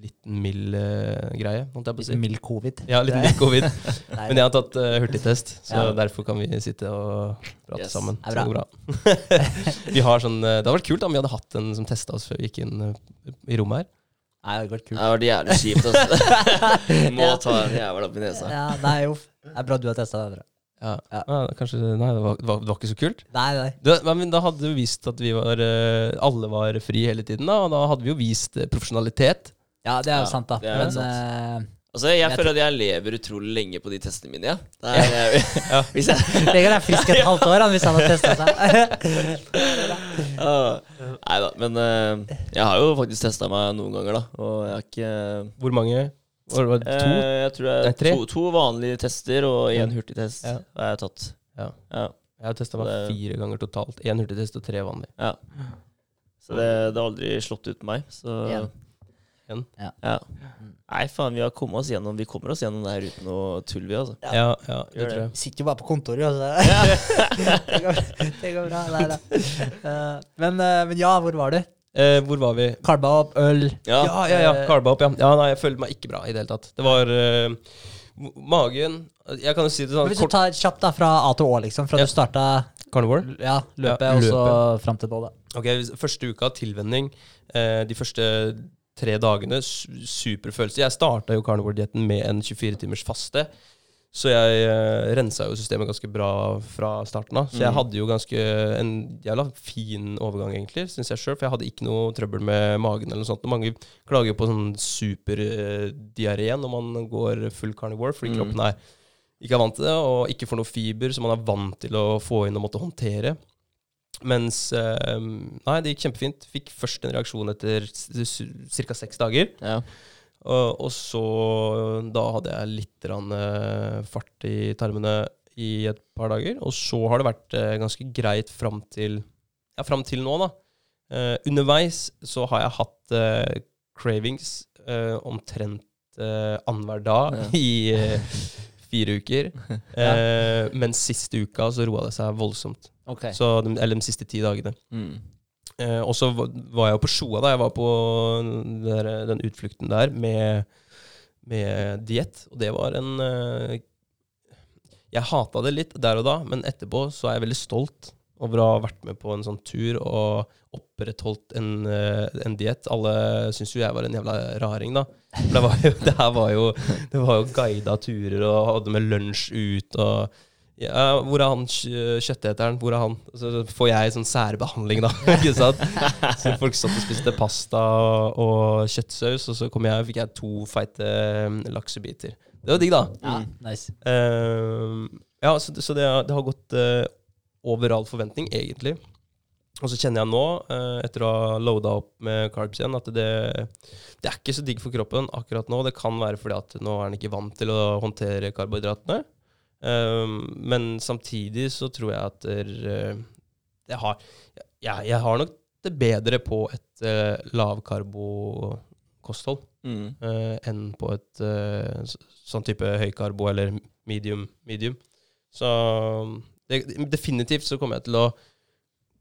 litt mild eh, greie, holdt jeg på å si. Mild covid. Ja, litt mild covid. Men jeg har tatt eh, hurtigtest, så Ja. derfor kan vi sitte og prate Yes. sammen. Det er går bra. vi har sånn, det hadde vært kult om vi hadde hatt en som testa oss før vi gikk inn i rommet her. Nei, det hadde vært kult. Det det vært jævlig kjipt. Altså. Må ta en jævel opp i nesa. Ja, nei, jo. Det er bra du har testa det. Ja. Ja. Ah, kanskje, nei, det var, det var, det var ikke så kult. Nei, nei. Du, men da hadde vi vist at vi var eh, alle var fri hele tiden, da, og da hadde vi jo vist eh, profesjonalitet. Ja, det er jo Ja, sant, da. Men sant. Uh, Altså, jeg Jeg føler at jeg lever utrolig lenge på de testene mine. Ja. Det er, jeg, hvis jeg Vegard er frisk et halvt år han, hvis han har testa seg. Nei da, men jeg har jo faktisk testa meg noen ganger, da. Og jeg har ikke Hvor mange? Var det to? Eh, jeg tror det Nei, tre. to, to vanlige tester og én hurtigtest Ja. har jeg tatt. Ja. Ja. Jeg har testa meg Det- fire ganger totalt. Én hurtigtest og tre vanlige. ja. Så det, det har aldri slått ut på meg. Så Igjen. Igjen. Ja. Ja. Nei, faen, vi har kommet oss gjennom Vi kommer oss gjennom det her uten noe tull, vi, altså. Ja, ja, det Gjør tror jeg. Vi sitter jo bare på kontoret, altså. det, går, det går bra. Nei da. Eh, men, eh, men ja, hvor var du? Eh, hvor var vi? Kalba opp, øl. Ja. Ja, ja, ja. Eh, Karba opp, ja. ja. Nei, jeg følte meg ikke bra i det hele tatt. Det var eh, magen Jeg kan jo si det Men sånn Hvis du tar kjapt da fra A til Å, liksom. Fra Ja. du starta carnivore. ja, løpet, Ja, og så fram til både. Ok, Første uka tilvenning. Eh, de første tre dagene Superfølelse super følelse. Jeg starta jo carnivore-dietten med en 24 timers faste. Så jeg uh, rensa jo systemet ganske bra fra starten av. Så jeg Mm. hadde jo ganske en jævla fin overgang, egentlig, syns jeg sjøl. For jeg hadde ikke noe trøbbel med magen eller noe sånt. Og mange klager jo på sånn superdiaré når man går full carnivore, fordi Mm. kroppen er ikke er vant til det, og ikke får noe fiber, som man er vant til å få inn og måtte håndtere. Mens uh, Nei, det gikk kjempefint. Fikk først en reaksjon etter ca. seks dager. Ja. Og, og så Da hadde jeg litt rann, uh, fart i tarmene i et par dager. Og så har det vært uh, ganske greit fram til Ja, fram til nå, da. Eh, underveis så har jeg hatt eh, cravings eh, omtrent uh, annenhver dag Ja. i eh, fire uker. Eh, men siste uka så roa det seg voldsomt. Okay. Så, de- eller de siste ti dagene. Mm. Eh, og så var jeg jo på Sjoa da jeg var på der, den utflukten der med, med diett. Og det var en eh, Jeg hata det litt der og da, men etterpå så er jeg veldig stolt over å ha vært med på en sånn tur og opprettholdt en, eh, en diett. Alle syns jo jeg var en jævla raring, da. For det, var jo, det her var jo Det var jo guida turer og hadde med lunsj ut og ja, hvor er han kjøtteteren? Hvor er han? Så får jeg sånn særbehandling, da. ikke sant? Så folk satt og spiste pasta og kjøttsaus, og så kom jeg og fikk jeg to feite eh, laksebiter. Det var digg, da. Ja, Mm. nice. Uh, ja, så, det- så det, har- det har gått uh, over all forventning, egentlig. Og så kjenner jeg nå, eh, etter å ha loada opp med carbs igjen, at det, det er ikke så digg for kroppen akkurat nå. Det kan være fordi at nå er den ikke vant til å håndtere karbohydratene. Um, men samtidig så tror jeg at eh, jeg, har, jeg, jeg har nok det bedre på et uh, lavkarbokosthold Mm. uh, enn på et uh, sånn type høykarbo eller medium. medium. Så det, definitivt så kommer jeg til å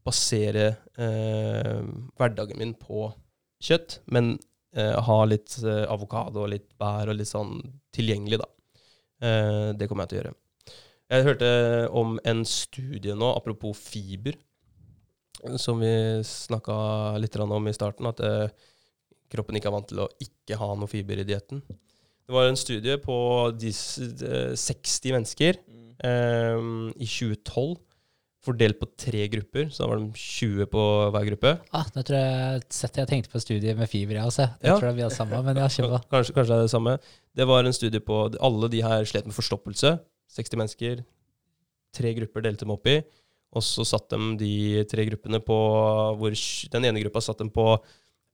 basere uh, hverdagen min på kjøtt, men ha litt avokado og litt bær og litt sånn tilgjengelig, da. Det kommer jeg til å gjøre. Jeg hørte om en studie nå, apropos fiber, som vi snakka litt om i starten, at eh, kroppen ikke er vant til å ikke ha noe fiber i dietten. Det var en studie på disse, eh, 60 mennesker Mm. eh, i 2012, fordelt på tre grupper. Så da var de 20 på hver gruppe. Ah, nå tror jeg jeg tenkte på studiet med fiber, jeg også. Jeg Ja. tror det blir vi har samme, men jeg har. Kanskje, kanskje det er det samme. Det var en studie på Alle de her slet med forstoppelse. 60 mennesker. Tre grupper delte dem opp i. Og så satt de de tre gruppene på hvor Den ene gruppa satt dem på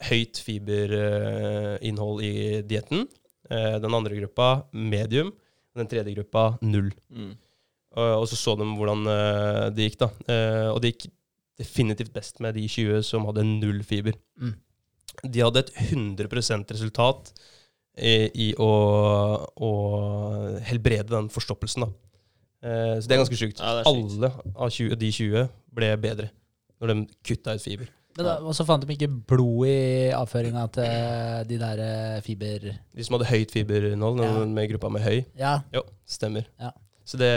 høyt fiberinnhold i dietten. Eh, Den andre gruppa medium. Den tredje gruppa null. Mm. Og, så så de hvordan eh, det gikk, da. Eh, og det gikk definitivt best med de 20 som hadde null fiber. Mm. De hadde et 100% resultat i, i å, å helbrede den forstoppelsen, da. Eh, så det er ganske sjukt. Ja, er sykt. Alle av 20, de 20 ble bedre når de kutta ut fiber. Men da, og så fant de ikke blod i avføringa til de der eh, fiber... De som hadde høyt fiberinnhold, Ja. med gruppa med høy. Ja, Jo, stemmer. Ja. Så det,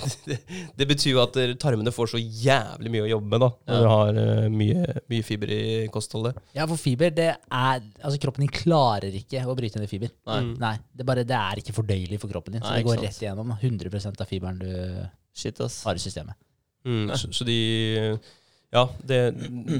det, det betyr jo at tarmene får så jævlig mye å jobbe med, da. Når Ja. du har uh, mye, mye fiber i kostholdet. ja, for fiber, det er Altså, kroppen din klarer ikke å bryte ned fiber. Nei. Mm. Nei, det, bare, det er ikke fordøyelig for kroppen din. Så Nei, det går sant. rett igjennom 100 av fiberen du Shit, ass. har i systemet. Mm, så, så de Ja, det,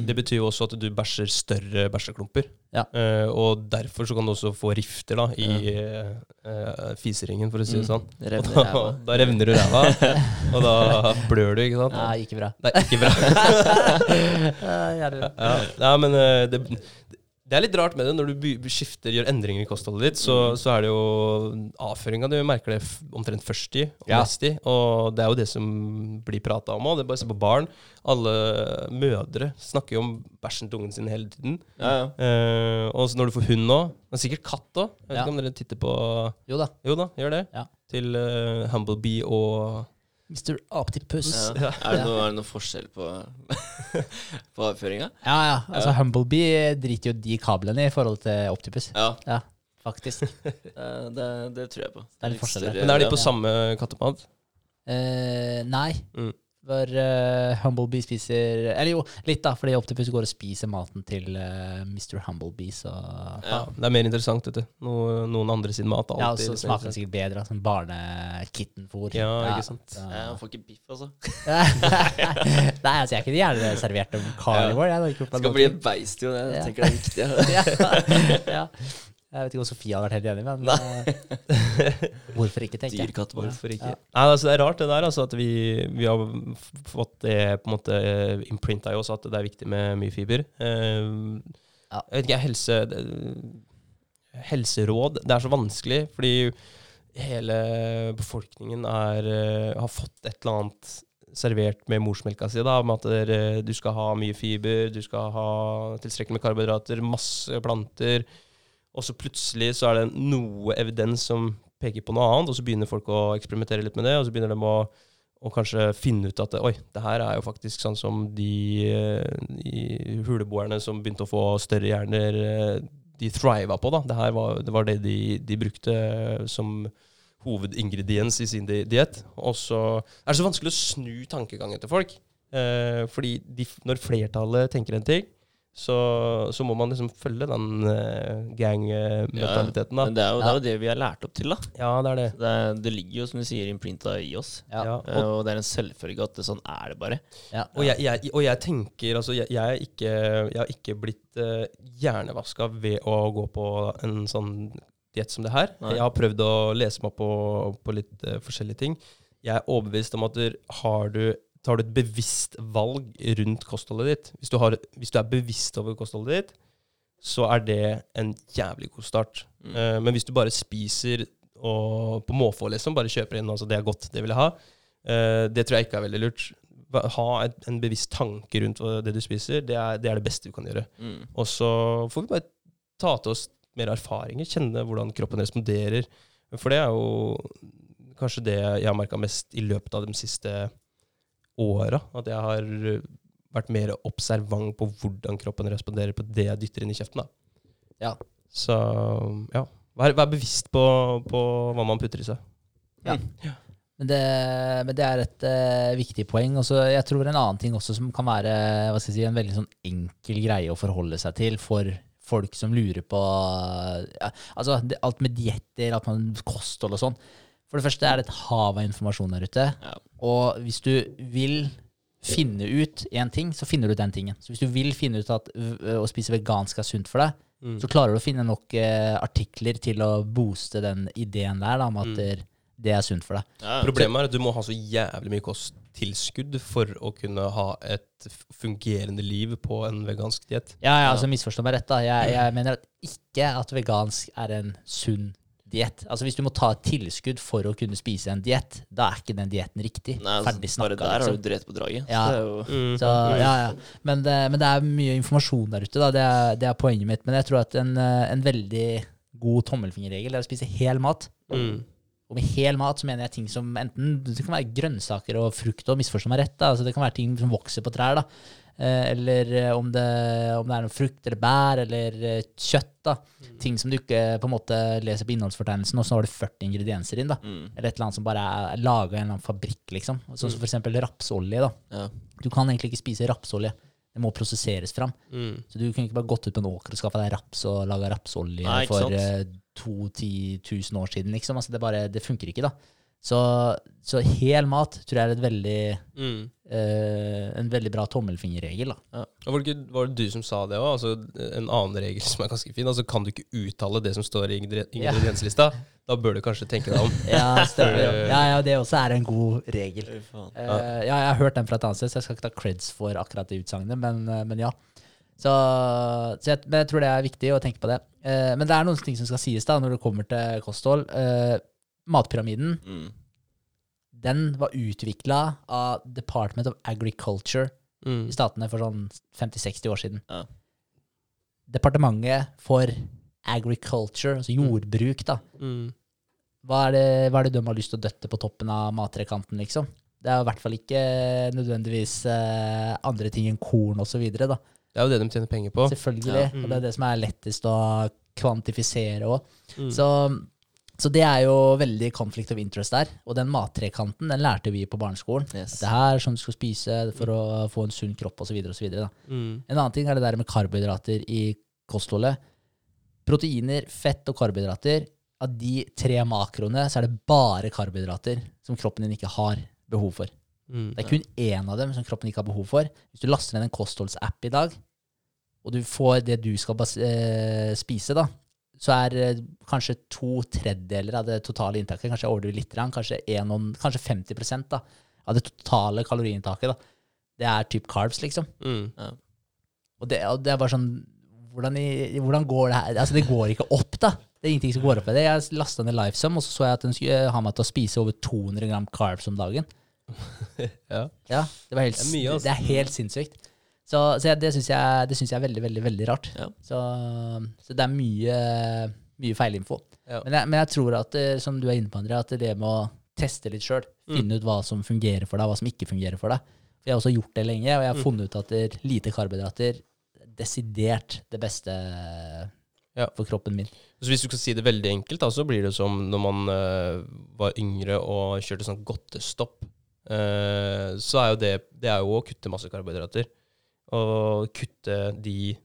det betyr jo også at du bæsjer større bæsjeklumper. Ja. Eh, og derfor så kan du også få rifter da, i eh, fiseringen, for å si det Mm. sånn. Det Og revner da, da revner du ræva, og da blør du, ikke sant? Nei, ikke bra. Det er ikke bra. Ja, ja men eh, det, det er litt rart med det. Når du skifter, gjør endringer i kostholdet ditt, så, Mm. så er det jo avføringa du merker det omtrent først i, og Ja. mest i. Og det er jo det som blir prata om òg. Det bare å se på barn. Alle mødre snakker jo om bæsjen til ungen sin hele tiden. Ja, ja. Eh, og når du får hund nå, men sikkert katt òg. Jeg vet ikke om dere titter på Jo da. Jo da, gjør det. Ja. Til uh, Humblebee og Mr. Optipus. Ja. Er, det noe, er det noe forskjell på, på avføringa? ja. ja. Altså, Humblebee driter jo de kablene i forhold til Optipus. Ja, Ja, faktisk. det, det, det tror jeg på. Det er litt forskjell Men er de på samme kattepad? Uh, nei. Mm. For uh, Humblebee spiser Eller jo, litt, da, fordi Optipus går og spiser maten til uh, Mr. Humblebee, så Ja, det er mer interessant, vet du. No, noen andre sin mat. Alltid, Ja, og så smaker den sikkert bedre. Sånn barnekittenfôr. Ja, ikke sant. Ja, Han får ikke biff, altså. Nei, altså, jeg kunne gjerne servert dem carnivore. Jeg, gjort meg Skal bli et beist, jo. Jeg Ja. tenker det er viktig. ja. ja. Jeg vet ikke om Sofie hadde vært helt enig, men hvorfor ikke, tenker jeg. Dyrkatt. Hvorfor ikke? Ja. Nei, altså Det er rart det der, altså, at vi, vi har fått det på en måte imprinta i oss at det er viktig med mye fiber. Uh, Ja. Jeg vet ikke, helse, helseråd Det er så vanskelig, fordi hele befolkningen er, eh, har fått et eller annet servert med morsmelka si, da, med at der, du skal ha mye fiber, du skal ha tilstrekkelig med karbohydrater, masse planter. Og så plutselig så er det noe evidens som peker på noe annet, og så begynner folk å eksperimentere litt med det, og så begynner de å, å kanskje finne ut at oi, det her er jo faktisk sånn som de, eh, de huleboerne som begynte å få større hjerner, eh, de thriva på, da. Det her var det, var det de, de brukte som hovedingrediens i sin di diett. Og så er det så vanskelig å snu tankegangen til folk. Eh, fordi de, når flertallet tenker en ting, så, så må man liksom følge den uh, gang-mentaliteten, da. Men det er, jo, det er jo det vi er lært opp til, da. Ja, det er det. Det, er, det ligger jo, som du sier, imprinta i oss. Ja. Ja, Eh, og, Og det er en selvfølge at det, sånn er det bare. Ja. og, jeg, jeg, og jeg tenker Altså, jeg, jeg, er ikke, jeg har ikke blitt uh, hjernevaska ved å gå på en sånn diett som det her. Nei. Jeg har prøvd å lese meg på, på litt uh, forskjellige ting. Jeg er overbevist om at har du tar du et bevisst valg rundt kostholdet ditt. Hvis du, har, hvis du er bevisst over kostholdet ditt, så er det en jævlig god start. Mm. Uh, men hvis du bare spiser og på måfå, liksom, bare kjøper inn altså det er godt, det vil jeg ha, uh, det tror jeg ikke er veldig lurt. Ha et, en bevisst tanke rundt det du spiser, det er, det er det beste du kan gjøre. Mm. Og så får vi bare ta til oss mer erfaringer, kjenne hvordan kroppen responderer. For det er jo kanskje det jeg har merka mest i løpet av de siste åra. At jeg har vært mer observant på hvordan kroppen responderer på det jeg dytter inn i kjeften. Da. Ja. Så ja, vær, vær bevisst på, på hva man putter i seg. Men det, men det er et uh, viktig poeng. Også, jeg tror en annen ting også som kan være si, en veldig sånn enkel greie å forholde seg til for folk som lurer på ja, altså det, alt med dietter, at man kosthold og sånn. For det første er det et hav av informasjon der ute. Ja. Og hvis du vil finne ut én ting, så finner du den tingen. Så hvis du vil finne ut at å spise vegansk er sunt for deg, Mm. så klarer du å finne nok eh, artikler til å booste den ideen der da, om at Mm. det- er sunt for deg. Ja, Problemet er at du må ha så jævlig mye kosttilskudd for å kunne ha et fungerende liv på en vegansk diett. Ja, ja, Ja. altså misforstå meg rett. da. Jeg, jeg mener at ikke at vegansk er en sunn diett. Altså Hvis du må ta et tilskudd for å kunne spise en diett, da er ikke den dietten riktig. Nei, Ferdig altså, bare snakka. der har Liksom. du drept på draget. Ja. Så det er jo Så, ja, ja. Men, det, men det er mye informasjon der ute. Da. Det, er, det er poenget mitt. Men jeg tror at en, eh, en veldig god tommelfingerregel er å spise hel mat. Mm. Og med hel mat så mener jeg ting som enten Det kan være grønnsaker og frukt, og misforstå meg rett. da, altså Det kan være ting som vokser på trær. da, Eller eh, om det, om det er noe frukt eller bær eller eh, kjøtt. da, Ting som du ikke på en måte leser på innholdsfortegnelsen, og så har du 40 ingredienser inn. da, mm, Eller et eller annet som bare er laga i en eller annen fabrikk. liksom, Sånn som for eksempel rapsolje. da, ja. Du kan egentlig ikke spise rapsolje. Det må prosesseres fram. Mm. Så du kunne ikke bare gått ut på en åker og skaffa deg raps og laga rapsolje Nei, for eh, to-ti tusen år siden, liksom. Altså det, bare, det funker ikke, da. Så, så hel mat tror jeg er et veldig, Mm. eh, en veldig bra tommelfingerregel. da. Og Var det, ikke, var det du som sa det òg? Altså, en annen regel som er ganske fin. Altså, kan du ikke uttale det som står i ingredienslista, Ja. da bør du kanskje tenke deg om. Ja, stemmer. ja, ja, det også er en god regel. Uh. Eh, ja, jeg har hørt den fra et annet sted, så jeg skal ikke ta creds for akkurat det utsagnet, men, eh, men ja. Så, så jeg, men jeg tror det er viktig å tenke på det. Uh, men det er noen ting som skal sies da, når det kommer til kosthold. Eh, matpyramiden Mm. den var utvikla av Department of Agriculture Mm. i statene for sånn 50-60 år siden. Ja. Departementet for agriculture, altså jordbruk, da. Mm. Hva er, det, hva er det de har lyst til å døtte på toppen av mattrekanten, liksom? Det er i hvert fall ikke nødvendigvis eh, andre ting enn korn osv. Det er jo det de tjener penger på. Selvfølgelig. Ja. Og det er det som er lettest å kvantifisere òg. Mm. Så, så det er jo veldig conflict of interest der. Og den mattrekanten den lærte vi på barneskolen. Yes. Det her er sånn du skal spise for å få en sunn kropp osv. En Mm. annen ting er det der med karbohydrater i kostholdet. Proteiner, fett og karbohydrater. Av de tre makroene så er det bare karbohydrater som kroppen din ikke har behov for. Mm. Det er kun én av dem som kroppen ikke har behov for. Hvis du laster ned en kostholdsapp i dag, og du får det du skal eh, spise, da, så er eh, kanskje to tredjedeler av det totale inntaket, kanskje jeg overdriver litt, kanskje, en kanskje 50 da, av det totale kaloriinntaket, da, det er typ carbs, liksom. Mm. Og det, og det er bare sånn hvordan, i, hvordan går det her? Altså, det går ikke opp, da. Det er ingenting som går opp i det. Jeg lasta ned Lifesum, og så så jeg at den skulle ha meg til å spise over 200 gram carbs om dagen. Ja. Ja, det, var helt, Det er mye, altså. det er helt sinnssykt. Så, så jeg, det syns jeg, jeg er veldig, veldig veldig rart. Ja. Så, så det er mye, mye feilinfo. Ja. Men, jeg, men jeg tror at, eh, som du er inne på, André, at det med å teste litt sjøl, Mm. finne ut hva som fungerer for deg, hva som ikke fungerer for deg. For jeg har også gjort det lenge, og jeg har Mm. funnet ut at det lite karbohydrater desidert det beste Ja. for kroppen min. Så hvis du skal si det veldig enkelt, da, så blir det som når man uh, var yngre og kjørte sånn godtestopp. Uh, så er jo det Det er jo å kutte masse karbohydrater. Og kutte de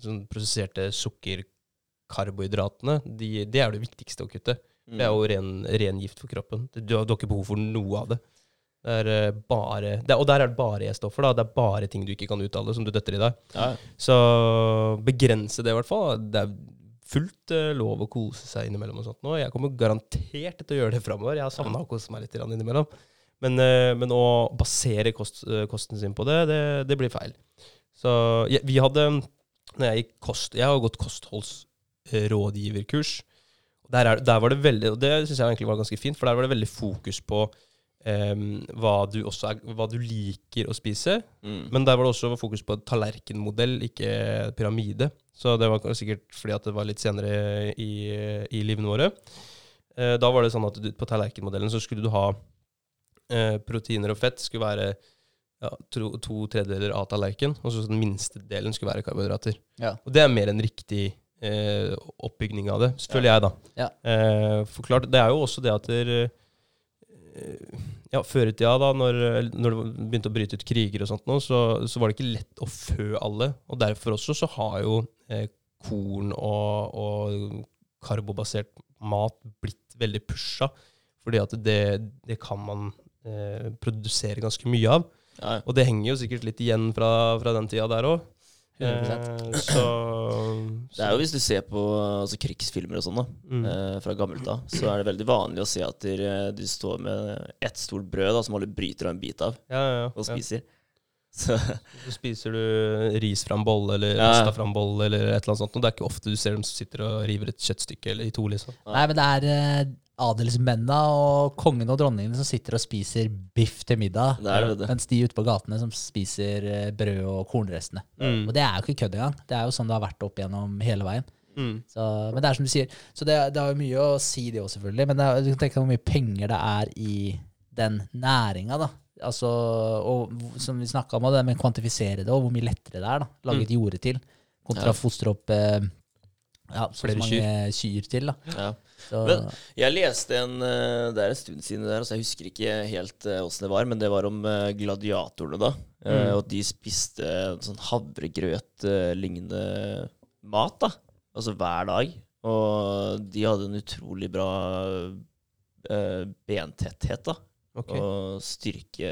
sånn prosesserte sukkerkarbohydratene. De, det er det viktigste å kutte. Mm. Det er jo ren, ren gift for kroppen. Du, du har ikke behov for noe av det. Det er eh, bare det, Og der er det bare E-stoffer. da. Det er bare ting du ikke kan uttale, som du døtter i deg. Ja. Så begrense det, i hvert fall. Det er fullt uh, lov å kose seg innimellom og sånt nå. Jeg kommer garantert til å gjøre det framover. Jeg har savna å kose meg litt innimellom. Men, eh, men å basere kost, eh, kosten sin på det, det, det blir feil. Så jeg, vi hadde Når jeg gikk kost Jeg har gått kostholdsrådgiverkurs. Der, er, der var det veldig Og det syns jeg egentlig var ganske fint, for der var det veldig fokus på um, hva, du er, hva du liker å spise. Mm. Men der var det også fokus på tallerkenmodell, ikke pyramide. Så det var sikkert fordi at det var litt senere i, i livene våre. Uh, da var det sånn at du, på tallerkenmodellen så skulle du ha eh, proteiner og fett skulle være ja, to, to tredjedeler av tallerkenen, og så den minste delen skulle være karbohydrater. Ja. Og det er mer en riktig eh, oppbygning av det, føler jeg, da. Ja. Eh, for klart, det er jo også det at der, eh, ja, Før i tida, da når, når det begynte å bryte ut kriger og sånt, nå, så, så var det ikke lett å fø alle. Og derfor også så har jo eh, korn og, og karbobasert mat blitt veldig pusha. Fordi at det, det kan man eh, produsere ganske mye av. Ja, ja. Og det henger jo sikkert litt igjen fra, fra den tida der òg. 100%. så, Det er jo hvis du ser på altså, krigsfilmer og sånn, da, mm. eh, fra gammelt av, så er det veldig vanlig å se at de, de står med ett stort brød da, som alle bryter av en bit av ja, ja, og ja. spiser. Så Så spiser du ris fra en bolle eller Ja. osta fra en bolle eller et eller annet sånt. Og det er ikke ofte du ser dem sitter og river et kjøttstykke eller i to, liksom. Nei, men det er eh, adelsmennene og kongen og dronningene som sitter og spiser biff til middag, det er det. mens de ute på gatene som spiser eh, brød og kornrestene. Mm. Og det er jo ikke kødd engang. Det er jo sånn det har vært opp gjennom hele veien. Mm. Så, men det er som du sier, så det, det har jo mye å si, det òg, selvfølgelig. Men det er, du kan tenke deg hvor mye penger det er i den næringa, da. Altså, og som vi snakka om, det med å kvantifisere det, og hvor mye lettere det er. da Lage et jorde til, kontra Ja. fostre opp eh, ja, så Flere mange kyr til. da Ja. Så, Men- Jeg leste en eh, Det er en stund siden det der, så jeg husker ikke helt eh, åssen det var, men det var om eh, gladiatorene, da. Mm. Og at de spiste sånn havregrøt-lignende mat, da. Altså hver dag. Og de hadde en utrolig bra bentetthet, da. Okay. Og styrke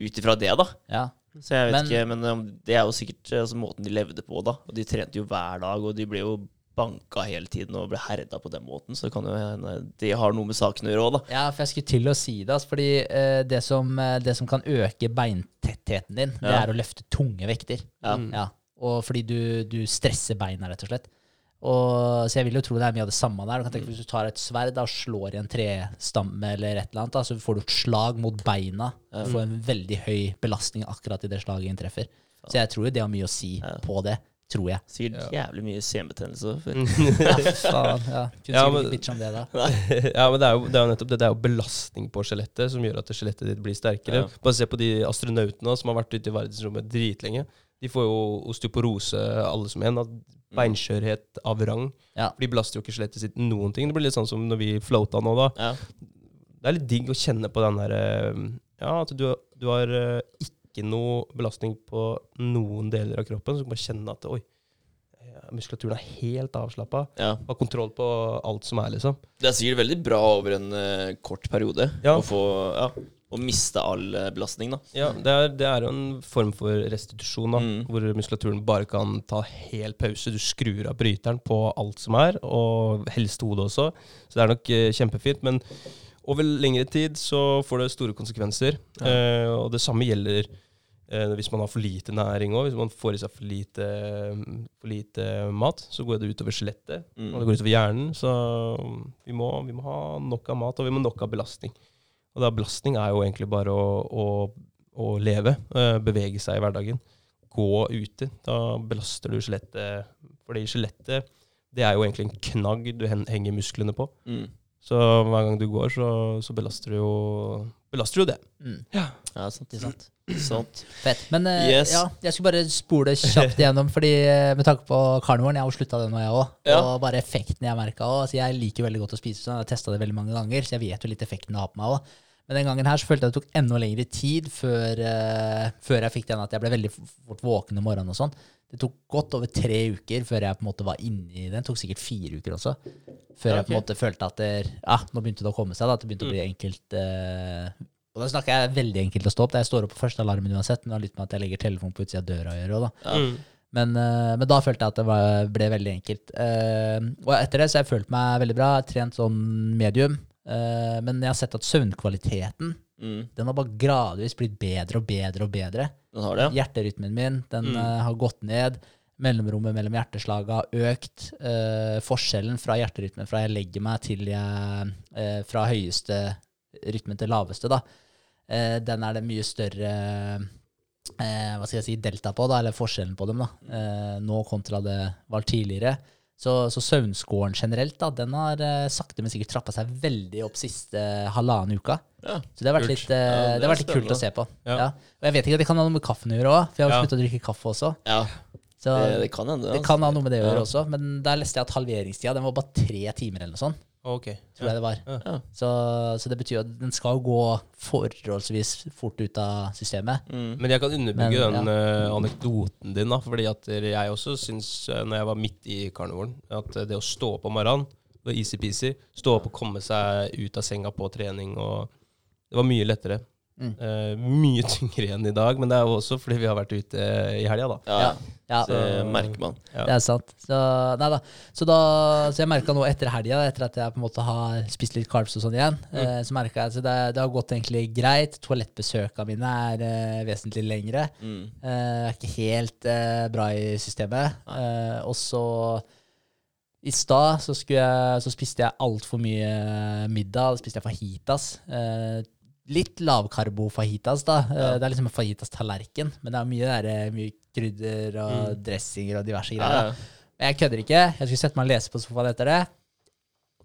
ut ifra det, da. ja. Så jeg vet Men- ikke, men det er jo sikkert altså, måten de levde på, da. Og de trente jo hver dag, og de ble jo banka hele tiden og ble herda på den måten. Så kan jo hende det har noe med saken å gjøre òg, da. Ja, for jeg skulle til å si det. Altså, fordi eh, det, som, eh, det som kan øke beintettheten din, det Ja. er å løfte tunge vekter. Ja. Mm. Ja, og fordi du, du stresser beina, rett og slett. Og, så jeg vil jo tro det er mye av det samme der. Du kan tenke Hvis du tar et sverd da, og slår i en trestamme eller et eller annet, da, så får du et slag mot beina. Du får en veldig høy belastning akkurat i det slaget inntreffer. Så jeg tror jo det har mye å si Ja. på det. Tror jeg. Sikkert jævlig mye senbetennelse. Ja, faen. Ja. Kunne Ja, men- ikke om det, da. ja, men det er, jo, det er jo nettopp det. Det er jo belastning på skjelettet som gjør at skjelettet ditt blir sterkere. Ja. Bare se på de astronautene som har vært ute i verdensrommet dritlenge. De får jo osteoporose, alle som en. Beinskjørhet av rang. Ja. For de belaster jo ikke skjelettet sitt noen ting. Det blir litt sånn som når vi floata nå, da. Ja. Det er litt digg å kjenne på den derre Ja, at du, du har eh, ikke noe belastning på noen deler av kroppen. Så du kan bare kjenne at oi, eh, muskulaturen er helt avslappa. ja. Har kontroll på alt som er, liksom. Det er sikkert veldig bra over en uh, kort periode Ja. å få ja, å miste all eh, belastning, da. Ja, det er, det er jo en form for restitusjon, da, Mm. hvor muskulaturen bare kan ta helt pause. Du skrur av bryteren på alt som er, og helst hodet også. Så det er nok kjempefint. Men over lengre tid så får det store konsekvenser. Eh, og det samme gjelder hvis man har for lite næring òg. Hvis man får i seg for lite, for lite mat, så går det utover skjelettet. Mm. Og det går utover hjernen. Så vi må, vi må ha nok av mat, og vi må ha nok av belastning. Og da belastning er jo egentlig bare å, å, å leve, eh, bevege seg i hverdagen. Gå ute. Da belaster du skjelettet. Fordi skjelettet det er jo egentlig en knagg du henger musklene på. Mm. Så hver gang du går, så, så belaster du jo belaster du det. Mm. Ja, sant. det er sant? Sant. Fett. Men eh, Yes. ja, jeg skulle bare spole kjapt igjennom, fordi eh, med tanke på karnevolen, jeg har jo slutta det nå, jeg òg. Ja. Og bare effekten jeg merka òg. Altså, jeg liker veldig godt å spise sånn, jeg har testa det veldig mange ganger, så jeg vet jo litt effekten det har på meg òg. Men den gangen her så følte jeg det tok enda lengre tid før, uh, før jeg fikk den at jeg ble veldig fort våken om morgenen og sånn. Det tok godt over tre uker før jeg på en måte var inne i den. Det tok sikkert fire uker også. Før Ja, jeg på en måte følte at det, ja, nå begynte det å komme seg. da, At det begynte å bli enkelt. Eh, og da snakker jeg veldig enkelt å stå opp. Jeg står opp på første alarmen uansett, men det har litt med at jeg legger telefonen på utsida av døra å gjøre. da. Ja. Men, eh, men da følte jeg at det var, ble veldig enkelt. Eh, og etter det så har jeg følt meg veldig bra. Jeg har Trent sånn medium. Eh, men jeg har sett at søvnkvaliteten Mm. den har bare gradvis blitt bedre og bedre og bedre. Den har det, ja. Hjerterytmen min den Mm. har gått ned. Mellomrommet mellom hjerteslagene har økt. Eh, forskjellen fra hjerterytmen fra jeg legger meg til jeg eh, Fra høyeste rytmen til laveste, da. Eh, den er det mye større eh, Hva skal jeg si delta på, da, eller forskjellen på dem, da. Eh, nå kontra det var tidligere. Så, så søvnskåren generelt, da, den har eh, sakte, men sikkert trappa seg veldig opp siste halvannen uka. ja. Så det har vært Kult. litt, eh, Ja, det det har vært litt kult å se på. Ja. Ja. Og jeg vet ikke, at det kan ha noe med kaffen å gjøre òg, for jeg har Ja. sluttet å drikke kaffe også. Så Det, det, det kan hende. altså. kan ha noe med det å gjøre Ja. også. Men der leste jeg at halveringstida den var bare tre timer eller noe sånt. Okay. Tror jeg det var. Ja. Så, så det betyr at den skal gå forholdsvis fort ut av systemet. Mm. Men jeg kan underbygge Men, den ja. anekdoten din, da. Fordi at jeg også syns, eh, når jeg var midt i karnevolen, at eh, det å stå opp om morgenen var easy-peasy. Stå opp og komme seg ut av senga på trening og Det var mye lettere. Mm. Uh, mye tyngre igjen i dag, men det er jo også fordi vi har vært ute i helga, da. Ja, Ja, det merker man. Ja. det er sant. Så, nei da. Så, da, så jeg merka nå etter helga, etter at jeg på en måte har spist litt carbs og sånn igjen, Mm. uh, så merka jeg at det, det har gått egentlig greit. Toalettbesøka mine er uh, vesentlig lengre. Mm. Eh, er ikke helt eh, bra i systemet. Eh, og så i stad så, så spiste jeg altfor mye middag. Da spiste jeg fajitas. Eh, litt lavkarbo fajitas, da. Eh, Ja. det er liksom en fajitas-tallerken, men det er mye, der, eh, mye krydder og Mm. dressinger og diverse greier. ja. Men jeg kødder ikke. Jeg skulle sette meg og lese på sofaen etter det.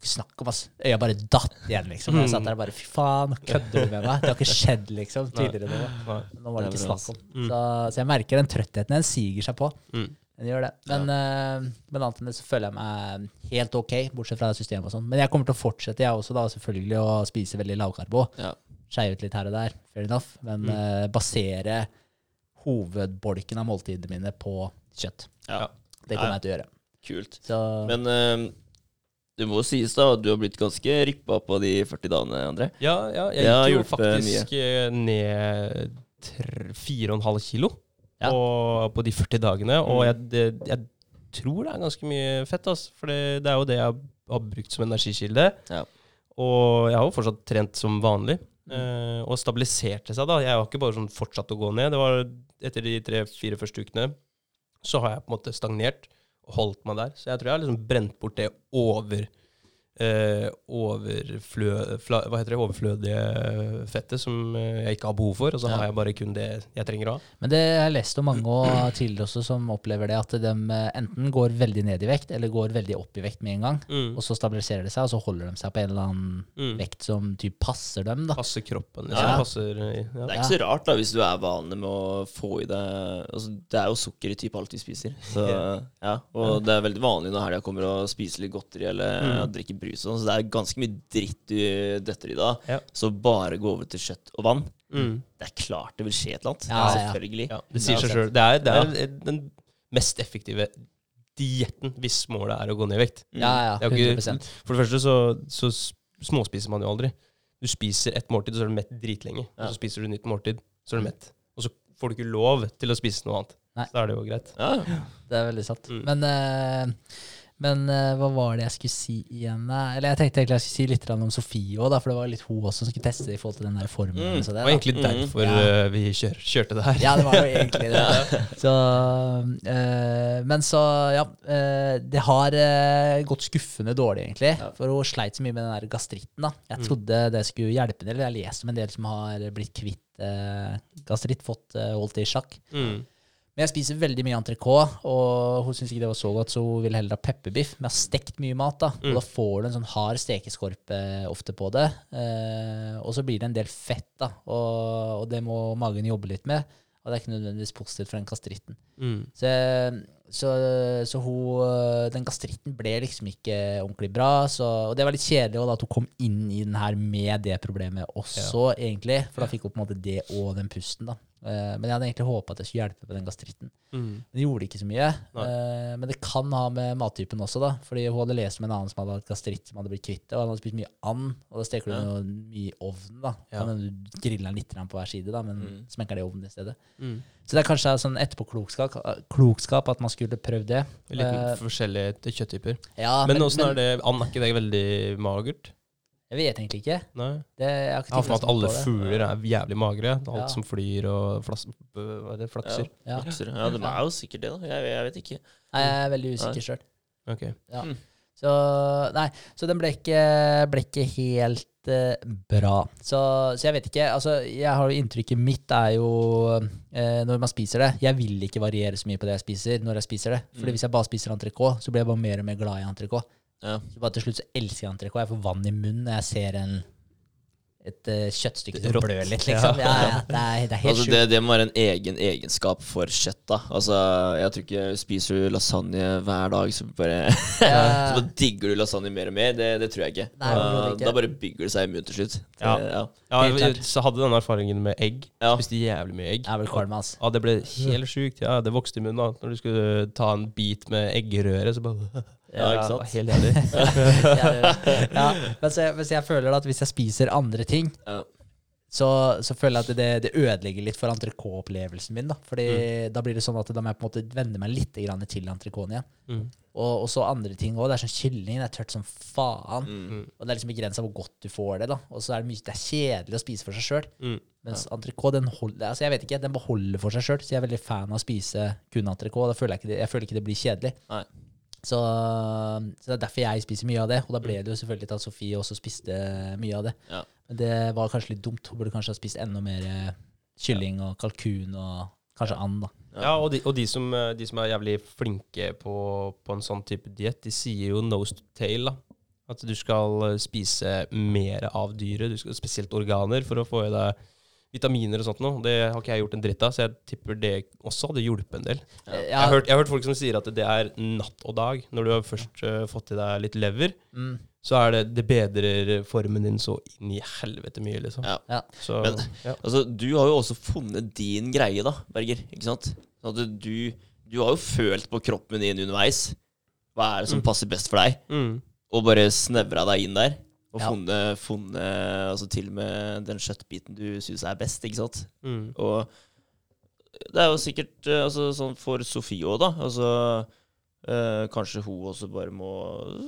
Snakk om, ass. Øya bare datt igjen, liksom. Jeg satt der og bare Fy faen, kødder du med meg? Det har ikke skjedd, liksom, tidligere nå. Nei. Nå var det ikke snakk om. Mm. Så, så jeg merker den trøttheten. Den siger seg på. Mm. Den gjør det. Men, eh, men annet enn det så føler jeg meg helt ok, bortsett fra systemet og sånn. Men jeg kommer til å fortsette, jeg også, da, selvfølgelig, å spise veldig lavkarbo. Ja. Skeie ut litt her og der, fair enough. Men eh, basere hovedbolken av måltidene mine på kjøtt. Ja. Det kommer jeg til å gjøre. Kult. Så Men uh, det må sies da at du har blitt ganske rippa på de 40 dagene, André. Ja, ja, jeg gikk jo faktisk eh, ned tr- fire og en halv kilo Ja. på, på de 40 dagene. Og Mm. jeg, det, jeg tror det er ganske mye fett, altså. For det, det er jo det jeg har brukt som energikilde. Ja. Og jeg har jo fortsatt trent som vanlig. Eh, og stabiliserte seg, da. Jeg har ikke bare sånn fortsatt å gå ned. Det var Etter de tre-fire første ukene så har jeg på en måte stagnert og holdt meg der. Så jeg tror jeg har liksom brent bort det over eh, overflø, fla, hva heter det, overflødige fettet som eh, jeg ikke har behov for, og så Ja. har jeg bare kun det jeg trenger å ha. Men det har jeg lest om mange og tidligere også som opplever det, at de eh, enten går veldig ned i vekt, eller går veldig opp i vekt med en gang. Mm. Og så stabiliserer det seg, og så holder de seg på en eller annen Mm. vekt som typ passer dem. da. Passer kroppen, liksom. Ja. Passer, ja. Det er ikke så rart da, hvis du er vane med å få i deg altså, Det er jo sukker i typ alt vi spiser. Så, ja. Og det er veldig vanlig når helga kommer og spiser litt godteri eller Mm. drikker brus. sånn, Så det er ganske mye dritt du døtter i da. Ja. Så bare gå over til kjøtt og vann. Mm. Det er klart det vil skje et eller annet. Ja. Selvfølgelig. Ja, det sier seg sjøl. Det er, det er den mest effektive dietten hvis målet er å gå ned i vekt. Mm. Ja, ja, Det er 100 ikke, for det første så, så småspiser man jo aldri. Du spiser et måltid, så er du mett dritlenge. Ja. Og så spiser du nytt måltid, så er du mett. Og så får du ikke lov til å spise noe annet. Nei. Så da er det jo greit. Ja, ja. Det er veldig sant. Mm. Men, eh, men uh, hva var det jeg skulle si igjen? Eller jeg tenkte egentlig jeg skulle si litt om Sofie òg, for det var litt hun også som skulle teste i forhold til den der formen. Mm. Så Det var egentlig Mm. derfor Ja. eh, vi kjør, kjørte det her. Ja, det var jo egentlig det. Så, uh, men så, ja. Uh, det har gått skuffende dårlig, egentlig. Ja. For hun sleit så mye med den der gastritten. da. Jeg Mm. trodde det skulle hjelpe en del. Jeg har lest om en del som har blitt kvitt gastritt, fått holdt det i sjakk. Mm. Men jeg spiser veldig mye entrecôte, og hun syns ikke det var så godt, så hun ville heller ha pepperbiff. Men jeg har stekt mye mat, da. Mm. Og da får du en sånn hard stekeskorpe ofte på det. Eh, og så blir det en del fett, da. Og, og det må magen jobbe litt med. Og det er ikke nødvendigvis positivt for den gastritten. Mm. Så, så, så hun, den gastritten ble liksom ikke ordentlig bra. Så, og det var litt kjedelig også da, at hun kom inn i den her med det problemet også, egentlig. For da fikk hun på en måte det og den pusten. da. Eh, men jeg hadde egentlig håpa at det skulle hjelpe på den gastritten. Mm. Men det gjorde ikke så mye. Nei. Eh, men det kan ha med mattypen også, da. Fordi hun hadde lest om en annen som hadde hatt gastritt, som hadde blitt kvitt det. Og han hadde spist mye and, og da steker du Ja. mye i ovnen. da. Ja. Kan du griller den litt på hver side, da, men Mm. smekker det i ovnen i stedet. Mm. Så det er kanskje sånn etterpåklokskap klokskap at man skulle prøvd det. Litt uh, forskjellige kjøtttyper. ja, Men åssen er det And, er ikke det veldig magert? Jeg vet egentlig ikke. Nei. Det, jeg har ikke Jeg har for at alle fugler er jævlig magre. Alt Ja. som flyr og flas, hva er det, flakser. Ja. ja. Ja, det er jo sikkert det, da. Jeg, jeg vet ikke. Nei, jeg er veldig usikker sjøl. Okay. Ja. Mm. Så nei, så den ble ikke, ble ikke helt eh, bra. Så, så jeg vet ikke. Altså, jeg har jo inntrykket mitt er jo eh, når man spiser det Jeg vil ikke variere så mye på det jeg spiser når jeg spiser det. Fordi Mm. hvis jeg bare spiser entrecôte, så blir jeg bare mer og mer glad i entrecôte. Ja. Så bare til slutt så elsker jeg entrecôte. Jeg får vann i munnen når jeg ser en, et uh, kjøttstykke som blør litt, liksom. Ja, ja, det, er, det er helt Altså, sjukt. det, det må være en egen egenskap for kjøtt, da. Altså, jeg tror ikke spiser du lasagne hver dag, så bare, så bare digger du lasagne mer og mer. Det, det tror jeg ikke. Nei, da, ikke. da bare bygger det seg immun til slutt. Det, Ja. ja. Ja, jeg, så hadde den erfaringen med egg. Ja. Spiste jævlig mye egg. Jeg kvalm, altså. Ja, det ble helt sjukt. Ja, det vokste i munnen da. Når du skulle ta en bit med eggerøre, så bare Ja, ikke sant? Helt enig. ja, mens, jeg, mens jeg føler at hvis jeg spiser andre ting, Ja. så, så føler jeg at det, det ødelegger litt for entrecôte-opplevelsen min. Da Fordi Mm. da blir det sånn at da må jeg på en måte venne meg litt grann til entrecôten igjen. Mm. Og, og så andre ting òg. Det er sånn kylling. Det er tørt som faen. Mm. Og det er liksom begrensa hvor godt du får det. da Og så er det mye Det er kjedelig å spise for seg sjøl. Mm. Mens entrecôte, den holder Altså jeg vet ikke, den beholder for seg sjøl. Så jeg er veldig fan av å spise kun entrecôte. Jeg, jeg føler ikke det blir kjedelig. Nei. Så, så det er derfor jeg spiser mye av det. Og da ble det jo selvfølgelig til at Sofie også spiste mye av det. Ja. Men det var kanskje litt dumt. Hun burde kanskje ha spist enda mer eh, kylling og kalkun og kanskje and. da Ja, og, de, og de, som, eh, de som er jævlig flinke på, på en sånn type diett, de sier jo nose to tail. da. At du skal eh, spise mer av dyret, du skal, spesielt organer, for å få i deg vitaminer og sånt noe. Det har ikke jeg gjort en dritt av, så jeg tipper det også hadde hjulpet en del. Ja. Jeg har, hørt, jeg har hørt folk som sier at det er natt og dag. Når du har først uh, fått i deg litt lever, mm, så er det det bedrer formen din så inn i helvete mye, liksom. Ja. ja. Så, Men- ja. Altså, du har jo også funnet din greie, da, Berger. Ikke sant? Sånn at du, du har jo følt på kroppen din underveis. Hva er det som Mm. passer best for deg? Mm. Og bare snevra deg inn der. Og Ja. funnet, funnet altså til og med den kjøttbiten du syns er best, ikke sant? Mm. Og det er jo sikkert eh, altså, sånn for Sofie òg, da. Altså øh, Kanskje hun også bare må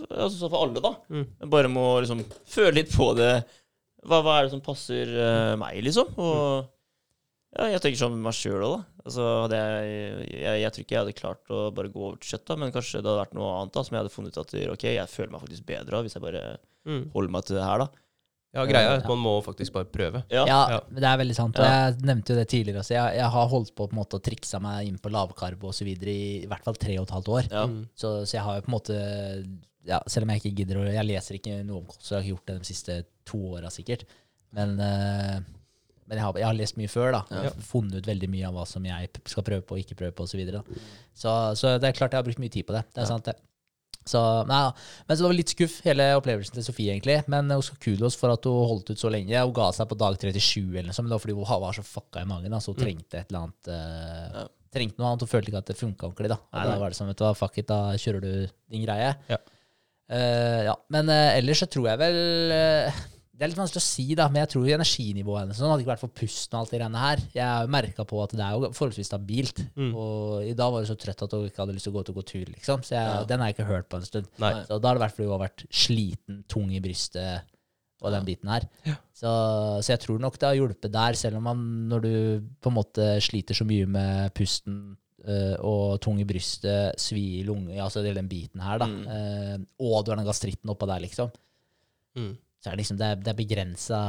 Altså sånn for alle, da. Mm. Bare må liksom føle litt på det. Hva, hva er det som passer øh, meg, liksom? Og ja, jeg tenker sånn med meg sjøl òg, da. Altså, hadde jeg, jeg, jeg tror ikke jeg hadde klart å bare gå over til kjøtt, da, men kanskje det hadde vært noe annet da, som jeg hadde funnet ut at ok, jeg føler meg faktisk bedre av hvis jeg bare Mm. holder meg til det her, da. Ja, greia er at man må faktisk bare prøve. Ja. Ja, det er veldig sant. Og jeg nevnte jo det tidligere også. Jeg, jeg har holdt på på en måte å triksa meg inn på lavkarbo osv. i i hvert fall tre og et halvt år. Ja. Mm. Så, så jeg har jo på en måte ja, Selv om jeg ikke gidder å Jeg leser ikke noe om kost, så jeg har ikke gjort det de siste to åra sikkert. Men, eh, men jeg, har, jeg har lest mye før, da. Ja. Og Funnet ut veldig mye av hva som jeg skal prøve på og ikke prøve på osv. Så, videre, så Så det er klart jeg har brukt mye tid på det. Det er Ja. sant, det. Så, nei. Men så det var litt skuff, hele opplevelsen til Sofie, egentlig. Men hun skal kudos for at hun holdt ut så lenge. Hun ga seg på dag 37, eller noe sånt, men det var fordi hun var så fucka i magen. Da, så hun Mm. trengte et eller annet uh, Ja. Trengte noe annet. Hun følte ikke at det funka ordentlig. da. Nei, da var det sånn, vet du hva, fuck it, da kjører du din greie. Ja. Uh, ja. Men uh, ellers så tror jeg vel eh, Det er litt vanskelig å si, da, men jeg tror energinivået hennes sånn, hadde ikke vært for pusten og alt det greiene her. Jeg har merka på at det er jo forholdsvis stabilt. Mm. Og i dag var hun så trøtt at hun ikke hadde lyst til å gå ut og gå tur, liksom. Så jeg, Ja. den har jeg ikke hørt på en stund. Nei. Så da har det vært fordi hun har vært sliten, tung i brystet og den biten her. Ja. Så, så jeg tror nok det har hjulpet der, selv om man, når du på en måte sliter så mye med pusten øh, og tung i brystet, svi i lunge, altså den biten her, da, Mm. øh, og du har den gastritten oppå der, liksom, Mm. Så er det liksom, det er, det er begrensa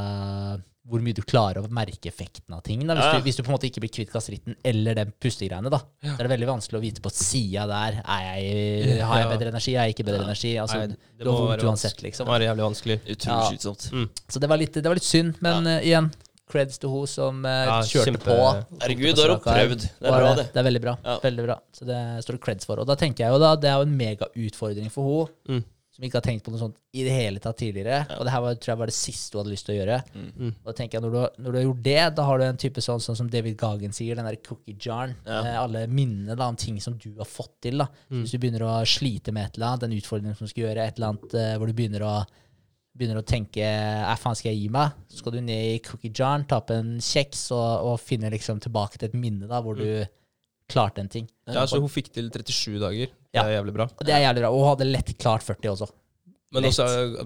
hvor mye du klarer å merke effekten av ting. Da. Hvis, Ja. du, hvis du på en måte ikke blir kvitt gastritten eller den pustegreiene, da, så er det veldig vanskelig å vite på sida der er jeg, Har jeg bedre energi, har jeg ikke bedre Ja. energi? Altså, Nei, det du må være uansett, liksom. Det var jævlig vanskelig. Utrolig Ja. slitsomt. Mm. Så det var litt, det var litt synd, men uh, igjen, creds til hun som uh, Ja, kjørte kjempe- på. Herregud, da har du prøvd. Det er bra, det. Det er veldig bra. Ja. Veldig bra. Så det står det creds for. Og da tenker jeg jo da, det er jo en megautfordring for hun Mm. Som ikke har tenkt på noe sånt i det hele tatt tidligere. Ja. Og det her var, tror jeg var det siste du hadde lyst til å gjøre. Mm. Og da tenker jeg, når du, har- når du har gjort det, da har du en type sånn, sånn som David Gagen sier, den der cookie jaren. Ja. med alle minnene da, om ting som du har fått til. da. Mm. Hvis du begynner å slite med et eller annet, den utfordringen som du skal gjøre, et eller annet eh, hvor du begynner å begynner å tenke hva faen skal jeg gi meg, så skal du ned i cookie jaren, ta opp en kjeks og, og finne liksom tilbake til et minne da, hvor du klarte en ting. Ja, så hun fikk til 37 dager. Det Ja. er jævlig bra. Det er jævlig bra. Og hun hadde lett klart 40 også. Men også,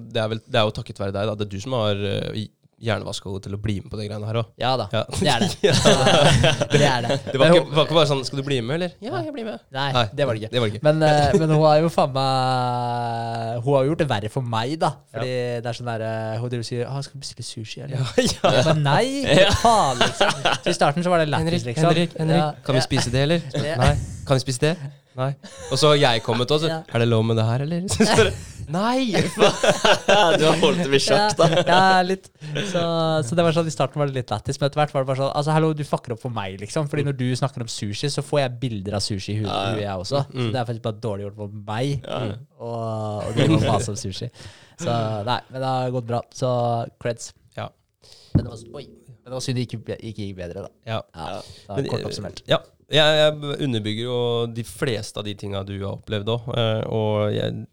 det er, vel, det er jo takket være deg, da. Det er du som har uh, hjernevaska henne til å bli med på de greiene her òg. Ja da, Ja. det er det. Det er det. Det var ikke, var ikke bare sånn 'Skal du bli med', eller? Ja, jeg blir med. Nei, det var det ikke. Det var det ikke. Men, eh, men hun har jo faen meg Hun har jo gjort det verre for meg, da. Fordi det er sånn derre Hun driver og sier ah, 'Skal du bestille sushi', eller? Ja, ja. Jeg nei, Ja. faen, liksom. Så i starten så var det lættis, Henrik, liksom. Henrik, Henrik, Ja, kan vi spise det, eller? Ja. Nei. Kan vi spise det? Nei. Og så har jeg kommet også. Ja. Er det lov med det her, eller? Nei! du har holdt det ved sjakk, da. Ja, litt. Så, så det var sånn, i starten var det litt lættis, men etter hvert var det bare sånn Altså, hallo, du fucker opp for meg, liksom. Fordi når du snakker om sushi, så får jeg bilder av sushi i huet, Ja, ja. jeg også. Mm. Så det er faktisk bare dårlig gjort for meg. Ja. Og, og du må mase om sushi. Så nei, men det har gått bra. Så creds. Ja. Men det var, oi, men det var synd det ikke, gikk bedre, da. Ja. Ja, da Men, kort eh, oppsummert. Ja. Jeg, jeg underbygger jo de fleste av de tinga du har opplevd òg. Og jeg,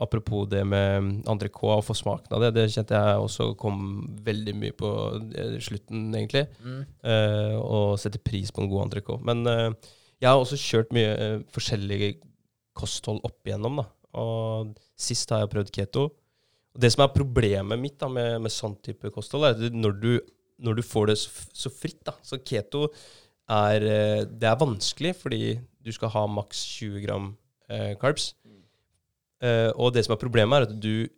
apropos det med entrecôte og få smaken av det, det kjente jeg også kom veldig mye på eh, slutten, egentlig. Mm. sette og setter pris på en god entrecôte. Men eh, jeg har også kjørt mye eh, forskjellige kosthold opp igjennom. da. Og sist har jeg prøvd keto. Og det som er problemet mitt da, med, med sånn type kosthold, er at når du, når du får det så, så fritt da, Så keto er eh, Det er vanskelig fordi du skal ha maks 20 gram eh, carbs. Eh, og det som er problemet, er at du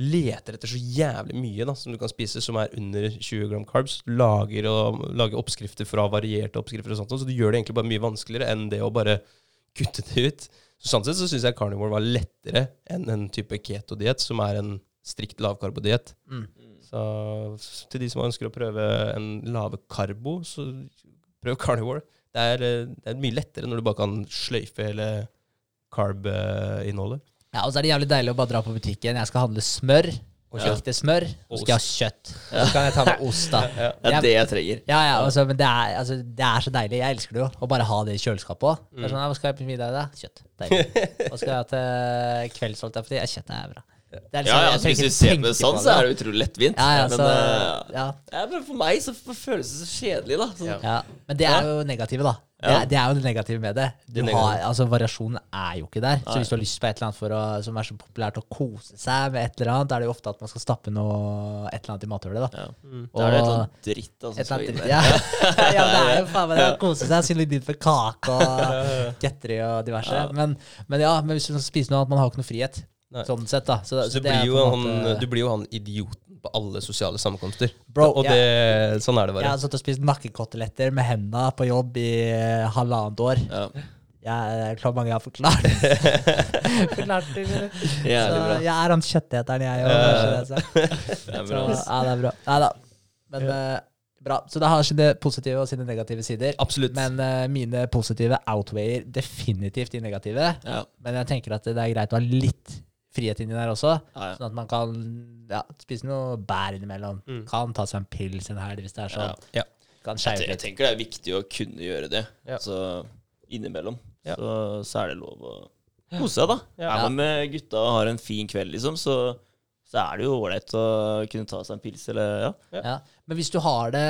leter etter så jævlig mye da, som du kan spise som er under 20 gram carbs. Lager, og, lager oppskrifter fra varierte oppskrifter, og sånt, så du gjør det egentlig bare mye vanskeligere enn det å bare kutte det ut. Så sånn sett så syns jeg carnivore var lettere enn en type keto-diett, som er en strikt lavkarbodiett. Mm. Så til de som ønsker å prøve en lave karbo, så prøv carnivore. Det er, eh, det er mye lettere når du bare kan sløyfe hele carb-innholdet. Ja, og så er det jævlig deilig å bare dra på butikken. Jeg skal handle smør. Og ja. ekte smør. Og så skal jeg ha kjøtt. Og så kan jeg ta med ost, da. Ja. Det er det jeg trenger. Ja, ja, altså, men det er, altså, det er så deilig. Jeg elsker det jo. Å bare ha det i kjøleskapet òg. Mm. er sånn, hva skal jeg på middag i dag? Kjøtt. Deilig. Hva skal jeg ha til kvelds? kjøtt er bra. Det er liksom- Ja, ja, jeg altså, Hvis du ser på det sånn, på så er det utrolig lettvint. Ja, ja, men, så, eh, ja, ja, men for meg så føles det så kjedelig, da. Sånn. Ja. Men det er jo negative, da. Det er, det er jo det negative med det. Du Det har, altså Variasjonen er jo ikke der. Så hvis du har lyst på et eller annet for å, som er så populært å kose seg med et eller annet, er det jo ofte at man skal stappe noe, et eller annet i mathullet. da. Ja. Mm. Da er det et eller annet dritt da, som skal inn der. ja. ja, det er jo faen meg det å kose seg. Synlig dit med kake og godteri og diverse. Ja. Men, men ja, men hvis du skal spise noe annet, man har jo ikke noe frihet. Nei. Sånn sett, da. Så, Så så du det er blir, jo på en han, måte- du blir jo han idioten på alle sosiale sammenkomster. Bro, og det, sånn er det bare. Jeg har satt og spist nakkekoteletter med henda på jobb i eh, halvannet år. Ja. Jeg er klar mange jeg har forklart. forklart til. Så jeg er han kjøtteteren, jeg òg. Så, Det er bra. ja, det er bra. Nei da. Men eh, bra. Så det har sine positive og sine negative sider. Absolutt. Men uh, mine positive outweier definitivt de negative. Ja. Men jeg tenker at det er greit å ha litt frihet inni der også. Ja, ja. Sånn at man kan ja, spise noe bær innimellom. Mm. Kan ta seg en pils en helg hvis det er sånn. Ja. Jeg, jeg tenker det er viktig å kunne gjøre det. Så innimellom så, så er det lov å kose seg, da. Er man med gutta og har en fin kveld, liksom, så, så er det jo ålreit å kunne ta seg en pils, eller ja. Ja. Men hvis du har det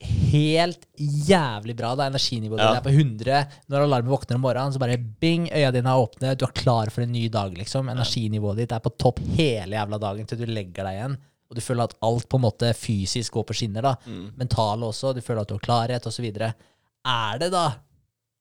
helt jævlig bra, da energinivået Ja. ditt er på 100 Når alarmen våkner om morgenen, så bare bing, øya dine er åpne, du er klar for en ny dag, liksom. Energinivået ditt er på topp hele jævla dagen til du legger deg igjen. Og du føler at alt på en måte fysisk går på skinner, da. Mm. Mentale også, du føler at du har klarhet, osv. Er det da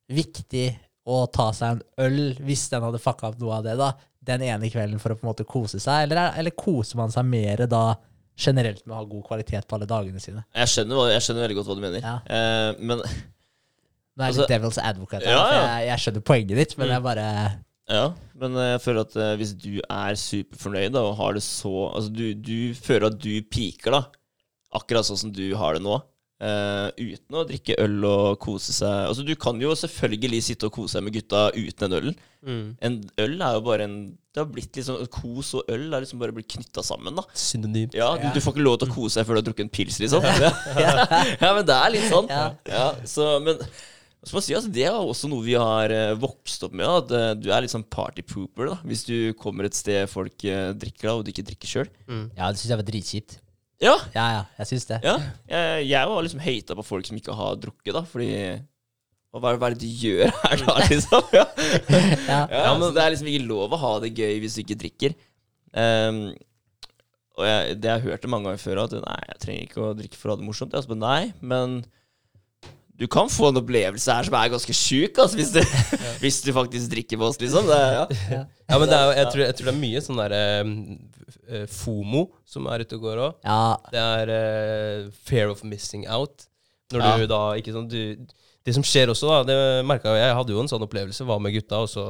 viktig å ta seg en øl, hvis den hadde fucka opp noe av det, da, den ene kvelden for å på en måte kose seg, eller, er, eller koser man seg mer da generelt med å ha god kvalitet på alle dagene sine? Jeg skjønner, jeg skjønner veldig godt hva du mener. Ja. Eh, men Nå er jeg Altså- litt devil's advocate, Ja, ja. jeg, jeg skjønner poenget ditt, men Mm. jeg bare Ja, men eh, jeg føler at eh, hvis du er superfornøyd da, og har det så Altså, du, du føler at du piker, da. Akkurat sånn som du har det nå. eh, uten å drikke øl og kose seg. Altså, du kan jo selvfølgelig sitte og kose deg med gutta uten en øl. Mm. En øl er jo bare en Det har blitt liksom Kos og øl er liksom bare blitt knytta sammen, da. Synonym. Ja, du, du får ikke lov til å kose deg før du har drukket en pils, liksom. ja, men det er litt sånn. Ja. Ja, så, men så må jeg si, altså, det er også noe vi har eh, vokst opp med. At eh, du er litt sånn party pooper da hvis du kommer et sted folk eh, drikker, da, og du ikke drikker sjøl. Ja, det syns jeg var dritkjipt. Ja, Ja, ja, jeg syns det. ja. Jeg, jeg var liksom hata på folk som ikke har drukket, da, fordi hva er, hva er det du gjør her, da, liksom? Ja. Ja. Ja, så det er liksom ikke lov å ha det gøy hvis du ikke drikker. Um, og jeg, det jeg hørte mange ganger før, at nei, jeg trenger ikke å drikke for å ha det morsomt. Jeg altså, nei, men du kan få en opplevelse her som er ganske sjuk, altså, hvis, du, hvis du faktisk drikker med oss, liksom. Det, ja. Ja, men det er, jeg, tror, jeg tror det er mye sånn der eh, FOMO som er ute og går òg. Ja, Det er eh, fear of missing out. Når Ja. du da ikke sånn du, Det som skjer også, da, det merka jeg. Jeg hadde jo en sånn opplevelse. Var med gutta, og så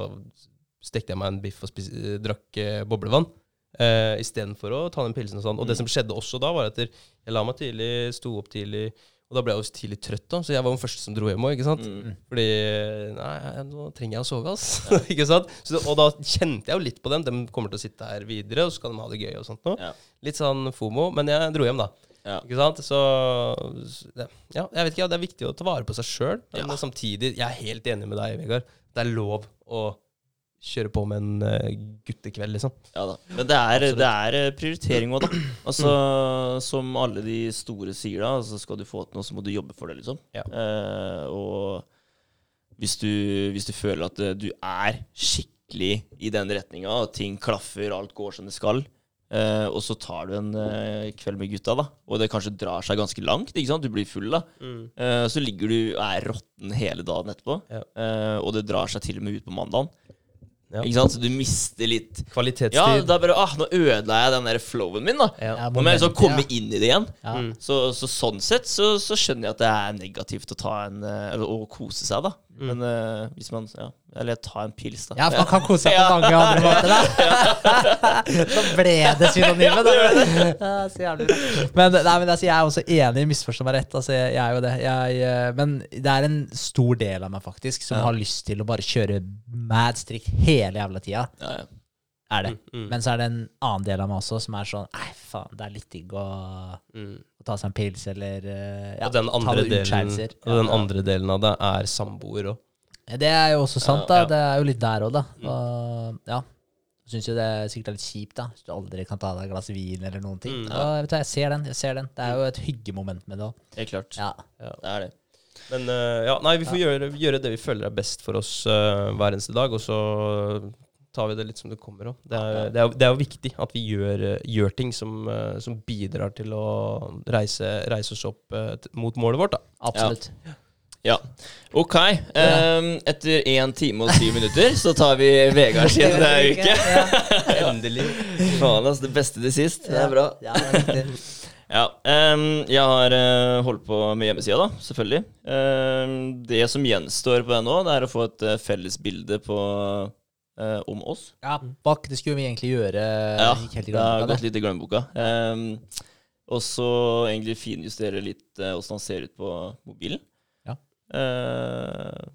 stekte jeg meg en biff og spis, drakk eh, boblevann. Eh, Istedenfor å ta den pilsen og sånn. Og det som skjedde også da, var at jeg la meg tidlig, sto opp tidlig. Og da ble jeg også tidlig trøtt, da, så jeg var den første som dro hjem òg. Mm. Fordi Nei, nå trenger jeg å sove, ass. ikke sant? Så, og da kjente jeg jo litt på dem. De kommer til å sitte her videre, og så kan de ha det gøy og sånt nå. Ja. Litt sånn FOMO. Men jeg dro hjem, da. Ja. Ikke sant? Så Ja, jeg vet ikke, ja, det er viktig å ta vare på seg sjøl. Men Ja. samtidig, jeg er helt enig med deg, Vegard. Det er lov å kjøre på med en uh, guttekveld, liksom. Ja da. Men det er, det er eh, prioritering òg, da. Altså, Som alle de store sier, da, så skal du få til noe, så må du jobbe for det, liksom. Ja. Uh, og hvis du, hvis du føler at du er skikkelig i den retninga, og ting klaffer, alt går som det skal, eh, og så tar du en uh, kveld med gutta, da, og det kanskje drar seg ganske langt, ikke sant? du blir full, da, eh, så ligger du og er råtten hele dagen etterpå, Ja. eh, og det drar seg til og med ut på mandagen. Ja. Ikke sant? Så du mister litt ja, Kvalitetstid. da bare ah, Nå ødela jeg den der flowen min, da. Ja. Ja, Nå må jeg liksom komme ja. inn i det igjen. Ja. Mm. Så, så sånn sett så, så skjønner jeg at det er negativt å ta en å kose seg, da. Men uh, hvis man Ja, eller ta en pils, da. Ja, for man kan kose seg på mange andre måter, da. Så ble det synonymet, da. Så jævlig. Men, nei, men altså, jeg er også enig, misforstå meg rett. Altså, jeg, er jo det. Jeg, eh, men det er en stor del av meg faktisk som Ja. har lyst til å bare kjøre mad strict hele jævla tida. Ja, ja. Er det. Mm, mm. Men så er det en annen del av meg også som er sånn Nei, faen, det er litt digg å, Mm. å ta seg en pils, eller eh, ja, ta noen utskeielser. og den andre delen av det er samboer òg. Det er jo også sant, da. Ja. Det er jo litt der òg, da. Mm. Og, ja. Syns jo det er sikkert er litt kjipt, da. Hvis du aldri kan ta deg et glass vin eller noen ting. Mm. Og, jeg, vet, du, jeg ser den. jeg ser den Det er jo et hyggemoment med det òg. Helt klart. Ja. Det er det. Men uh, ja, nei, vi får gjøre, gjøre det vi føler er best for oss uh, hver eneste dag, og så tar vi det litt som det kommer òg. Det, det, det er jo viktig at vi gjør, eh, gjør ting som, eh, som bidrar til å reise, reise oss opp eh, mot målet vårt, da. Absolutt. Ja. Ok. Um, etter én time og syv minutter så tar vi Vegard sin uke. Endelig. Faen, altså. Det beste til sist. Det er bra. Ja, det er. Ja, ehm, jeg har uh, holdt på med hjemmesida, da, selvfølgelig. Um, det som gjenstår på den nå, det er å få et uh, felles bilde på, eh, om oss. ja, bak, det skulle vi egentlig gjøre. Ja, helt i det har gått litt i glemmeboka. Um, og så egentlig finjustere litt uh, åssen han ser ut på mobilen. Ja. Uh,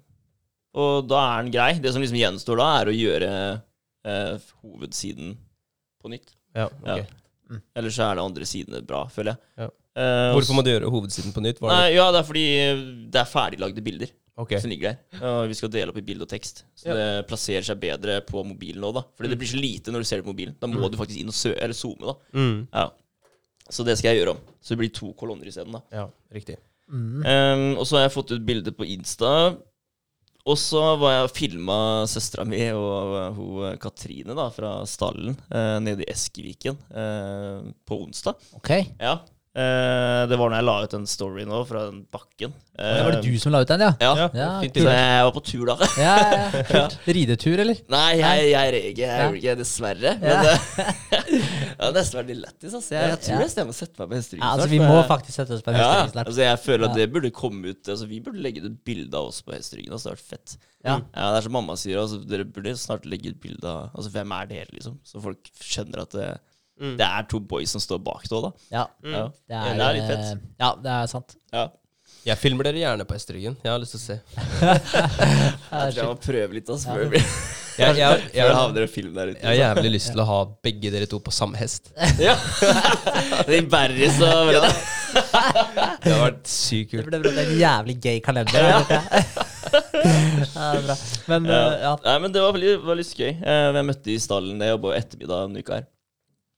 og da er den grei. Det som liksom gjenstår da, er å gjøre uh, hovedsiden på nytt. Ja, ok. Ja. Eller så er det andre sidene bra, føler jeg. Ja. Eh, og Hvorfor må du gjøre hovedsiden på nytt? Var det? Nei, ja, det er fordi det er ferdiglagde bilder Ok. som ligger der. Og vi skal dele opp i bilde og tekst. Så Ja. det plasserer seg bedre på mobilen nå, da. Fordi det blir så lite når du ser det på mobilen. Da må du faktisk inn og sø eller zoome, da. Mm. Ja. Så det skal jeg gjøre om. Så det blir to kolonner isteden, da. Ja, riktig. Mm. Ehm, og så har jeg fått ut bilde på Insta. Og så var jeg og filma søstera mi og uh, hun Katrine da, fra stallen eh, nede i Eskeviken eh, på onsdag. Ok. Ja. Eh, det var når jeg la ut en story nå fra den bakken. Det var det du som la ut den, ja? Ja. Ja, Ja, fint. Så jeg var på tur da. Ja, ja, ja. Kult. Ridetur, eller? Nei, jeg, jeg reg ikke. Jeg Ja. gjorde ikke dessverre. Ja. Men det ja, nesten har vært litt lættis. Altså. Jeg, jeg tror Ja. jeg må sette meg på hesteryggen Ja, altså, vi må jeg- faktisk sette oss på en ja, snart. altså jeg føler at det burde komme ut Altså Vi burde legge ut et bilde av oss på hesteryggen. Altså, det hadde vært fett. Ja. Ja, Det er som mamma sier. Altså, dere burde snart legge ut bilde av Altså Hvem er dere, liksom? Så folk skjønner at det, Mm. det er to boys som står bak det òg, da. Ja, Ja. det Ja, er, det er litt fett. eh, Ja, det er sant. Ja. Jeg filmer dere gjerne på Esteryggen. Jeg har lyst til å se. Jeg tror jeg må prøve litt, altså. Ja. Jeg, jeg, jeg, jeg har jævlig lyst til å ha begge dere to på samme hest. Ja. det er Barris og Det har vært sykt kult. Det ble en jævlig gay kalender. Ja. ja, bra. Men ja. eh, ja. Nei, men det var veldig, var litt gøy. Eh, jeg møtte i stallen Jeg jobba ettermiddag en uke her.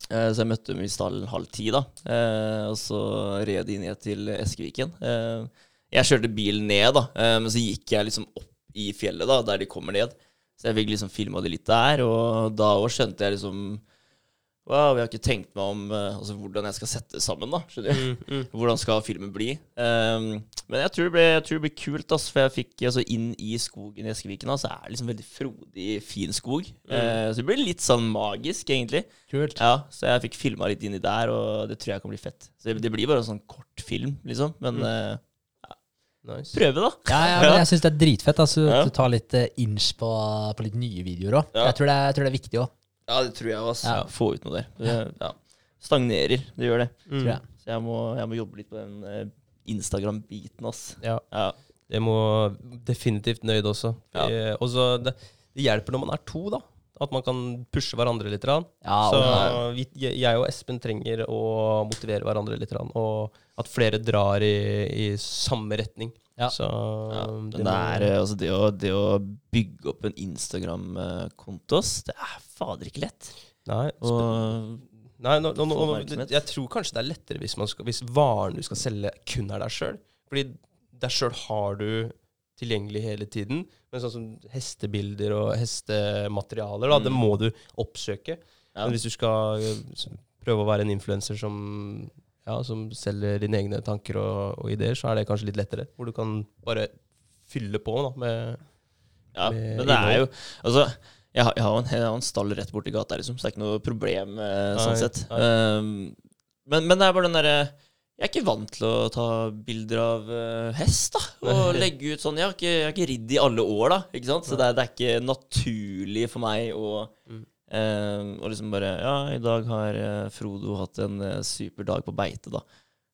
Eh, så jeg møtte dem i stallen halv ti, da. Eh, og så red de ned til Eskeviken. Eh, jeg kjørte bilen ned, da, men så gikk jeg liksom opp i fjellet, da, der de kommer ned. Så jeg fikk liksom filma det litt der, og da òg skjønte jeg liksom Wow, jeg har ikke tenkt meg om eh, altså, hvordan jeg skal sette det sammen. da, skjønner du? Mm, mm. Hvordan skal filmen bli? Um, men jeg tror, det blir, jeg tror det blir kult, altså, for jeg fikk altså, inn i skogen i Eskeviken. Så er det liksom veldig frodig, fin skog. Eh, så det blir litt sånn magisk, egentlig. Kult. Ja, Så jeg fikk filma litt inni der, og det tror jeg kan bli fett. Så det, det blir bare en sånn kort film, liksom. Men ja, Nice. prøve, da. Ja, ja, men jeg syns det er dritfett. Altså, Ja. at Du tar litt uh, inch på, på litt nye videoer òg. Ja. Jeg, tror det jeg tror det er viktig òg. Ja, det tror jeg også. Ja. Få ut noe der. Det, ja. Stagnerer. Det gjør det. Mm. Tror jeg. Så jeg må, jeg må jobbe litt på den eh, Instagram-biten, ass. Ja. Ja. Det må definitivt nøyd også. Ja. Eh, og så det, det hjelper når man er to, da. At man kan pushe hverandre litt. Ja, så vi, jeg og Espen trenger å motivere hverandre litt. Og at flere drar i, i samme retning. Ja. Så Ja, det men må- er, eh, altså det, å, det å bygge opp en Instagram-konto, det er fader ikke lett. Nei, Og nei nå, nå, nå, få jeg tror kanskje det er lettere hvis, man skal, hvis varen du skal selge, kun er deg sjøl. Fordi deg sjøl har du tilgjengelig hele tiden. Men sånn som hestebilder og hestematerialer, da, det Mm. må du oppsøke. ja. Men hvis du skal eh, prøve å være en influenser som, ja, som selger dine egne tanker og, og ideer, så er det kanskje litt lettere. Hvor du kan bare fylle på da, med Ja, med men det er jo innhold. Altså, jeg har, jeg har, en, jeg har en stall rett borti gata, liksom, så det er ikke noe problem eh, Nei, sånn sett. nei. Um, men, men det er bare den derre Jeg er ikke vant til å ta bilder av uh, hest, da. Og Nei. legge ut sånn. Jeg har ikke, jeg har ikke ridd i alle år, da. Ikke sant? Så det er, det er ikke naturlig for meg å Mm. Eh, og liksom bare Ja, i dag har eh, Frodo hatt en eh, super dag på beite, da.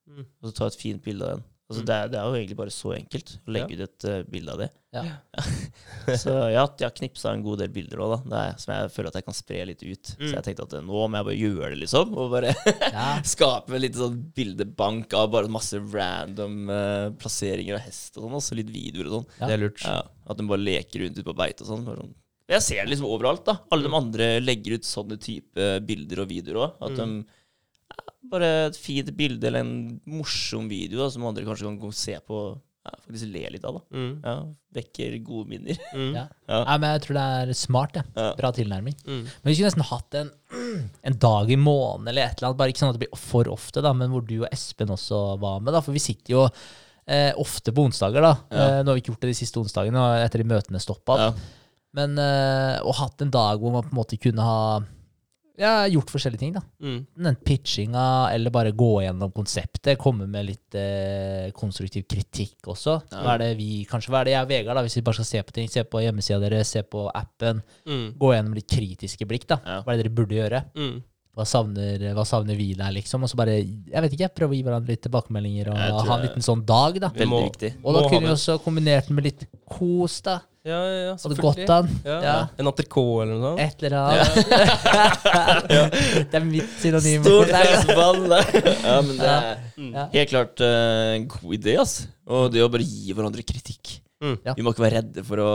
Mm. Og så ta et fint bilde av den. Altså, Mm. det, er, det er jo egentlig bare så enkelt å legge Ja. ut et uh, bilde av det. Ja. så har, jeg har knipsa en god del bilder nå, da. Er, som jeg føler at jeg kan spre litt ut. Mm. Så jeg tenkte at nå må jeg bare gjøre det, liksom. Og bare skape en liten sånn bildebank av bare masse random plasseringer av hest og sånn. Og så litt videoer og sånn. Ja. Det er lurt. Ja, at de bare leker rundt ute på beite og sånn. bare sånn. Jeg ser det liksom overalt, da. Alle de andre legger ut sånne type bilder og videoer òg. At de ja, Bare et fint bilde eller en morsom video da, som andre kanskje kan gå og se på ja, faktisk le litt av. da. Mm. Ja, Vekker gode minner. Mm. Ja. Ja. Men jeg tror det er smart. Ja. Ja. Bra tilnærming. Mm. Men vi skulle nesten hatt en, en dag i måneden eller et eller annet. Bare ikke sånn at det blir for ofte, da, men hvor du og Espen også var med. da, For vi sitter jo eh, ofte på onsdager. da. Ja. Eh, nå har vi ikke gjort det de siste onsdagene etter de møtene stoppa. Ja. Men eh, Og hatt en dag hvor man på en måte kunne ha ja, gjort forskjellige ting. da. Mm. Den pitchinga, eller bare gå gjennom konseptet. Komme med litt eh, konstruktiv kritikk også. Ja. Hva er det vi, kanskje hva er det jeg og Vegard, da, hvis vi bare skal se på ting. Se på hjemmesida deres, se på appen. Mm. Gå gjennom litt kritiske blikk. da. Ja. Hva er det dere burde gjøre? Mm. Hva savner, hva savner vi der, liksom? Og så bare, jeg vet ikke, prøve å gi hverandre litt tilbakemeldinger og ha en liten sånn dag, da. Veldig viktig. Og da kunne vi også kombinert med litt kos, da. Ja, ja, ja, Hadde gått an. Ja. Ja. En entrecôte eller noe sånt. Et eller annet. det er mitt synonym. Stort Nei! Ja, men det er helt klart eh, en god idé, ass. Og det å bare gi hverandre kritikk. Mm. Ja. Vi må ikke være redde for å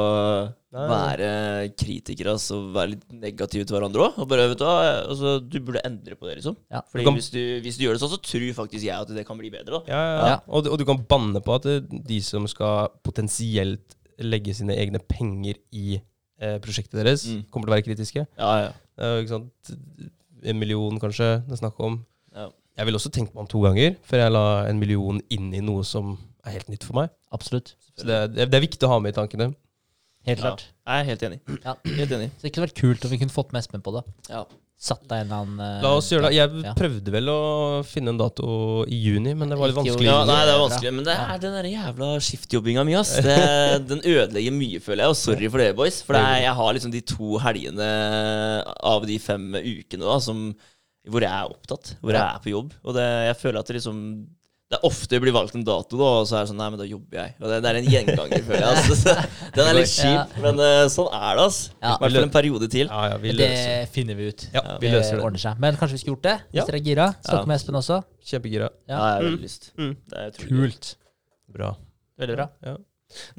Nei. være kritikere ass, og være litt negative til hverandre òg. Og bare, vet du, altså, du burde endre på det, liksom. Ja. Fordi Du kan- hvis, du, hvis du gjør det sånn, så tror faktisk jeg at det kan bli bedre. da Ja, ja, ja. Og, du- og du kan banne på at de som skal potensielt legge sine egne penger i eh, prosjektet deres, Mm. kommer til å være kritiske. Ja, ja. Er ikke sant En million, kanskje, det er snakk om. Ja. Jeg ville også tenkt meg om to ganger før jeg la en million inn i noe som er helt nytt for meg. Absolutt. Så det, det, det er viktig å ha med i tankene. Helt Ja. klart. Jeg er helt enig. Ja. Helt enig. Så det kunne vært kult om vi kunne fått med Espen på det. Ja. Satt deg en eller annen eh, La oss gjøre det. Jeg ja. prøvde vel å finne en dato i juni, men det var litt vanskelig. Ja, nei, det er vanskelig, men det er den der jævla skiftjobbinga mi, ass. Det, den ødelegger mye, føler jeg. Og sorry for det, boys. For det er, jeg har liksom de to helgene av de fem ukene da, som, hvor jeg er opptatt. Hvor jeg er på jobb. Og det, jeg føler at det liksom det er ofte blir valgt en dato, da, og så er det sånn Nei, men da jobber jeg. Og det, det er en gjenganger, føler jeg. Altså. Den er litt kjip, men uh, sånn er det, altså. I hvert fall en periode til. Ja, ja, vi Det løser det. finner vi ut. Ja, vi løser det. ordner seg. Men kanskje vi skulle gjort det? Hvis Ja. dere er gira? Snakke Ja. med Espen også? Kjempegira. Ja. Ja, jeg har Mm. veldig lyst. Mm. Det er utrolig. Kult. Bra. Veldig bra. Ja.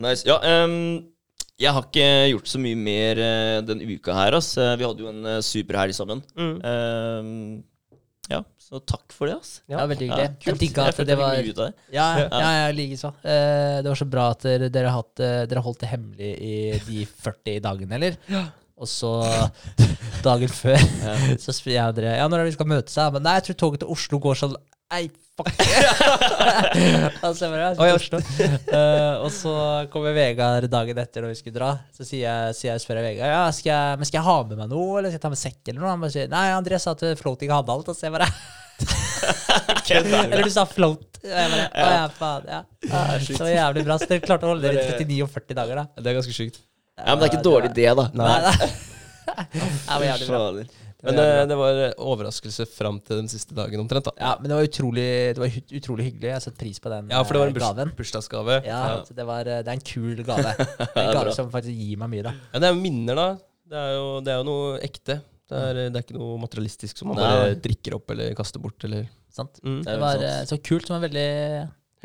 Nice. Ja, um, jeg har ikke gjort så mye mer uh, den uka her, ass. Eh, Vi hadde jo en uh, superhelg sammen. Mm. Ehm, ja, så takk for det, ass. Ja, veldig Ja, hyggelig. jeg digga at det var det. Ja, ja, ja likeså. Eh, det var så bra at dere, dere har hatt, eh, dere holdt det hemmelig i de 40 dagene, eller? Og så dagen før så spør jeg dere Ja, når er det vi skal møtes? da?» Men nei, jeg tror toget til Oslo går sånn Nei, fuck. altså, Å, ja. til Oslo. Eh, og så kommer Vegard dagen etter når vi skulle dra. Så sier jeg, sier jeg spør jeg Vegard ja, skal jeg, men skal jeg ha med meg noe, eller skal jeg ta med sekk eller noe. Han bare sier nei, André sa at floating hadde alt. Og så jeg bare Eller du sa float. Og jeg bare Å ja, faen. Ja. Så jævlig bra. Så dere klarte å holde dere i 39 og 40 dager, da. Det er ganske sjukt. Ja, men det er ikke dårlig det, da. Nei, nei. Det var jævlig bra. Men det, det var overraskelse fram til den siste dagen omtrent. da. Ja, men det var utrolig, det var utrolig hyggelig. Jeg setter pris på den gaven. Ja, for det var en eh, burs bursdagsgave. Ja, så det, var, eh, det er en kul gave. En gave som faktisk gir meg mye, da. Ja, det er jo minner, da. Det er jo, det er jo noe ekte. Det er, det er ikke noe materialistisk som man Nei. bare drikker opp eller kaster bort. Eller. Sant? Mm. Det var sant. eh, så kult. som en veldig,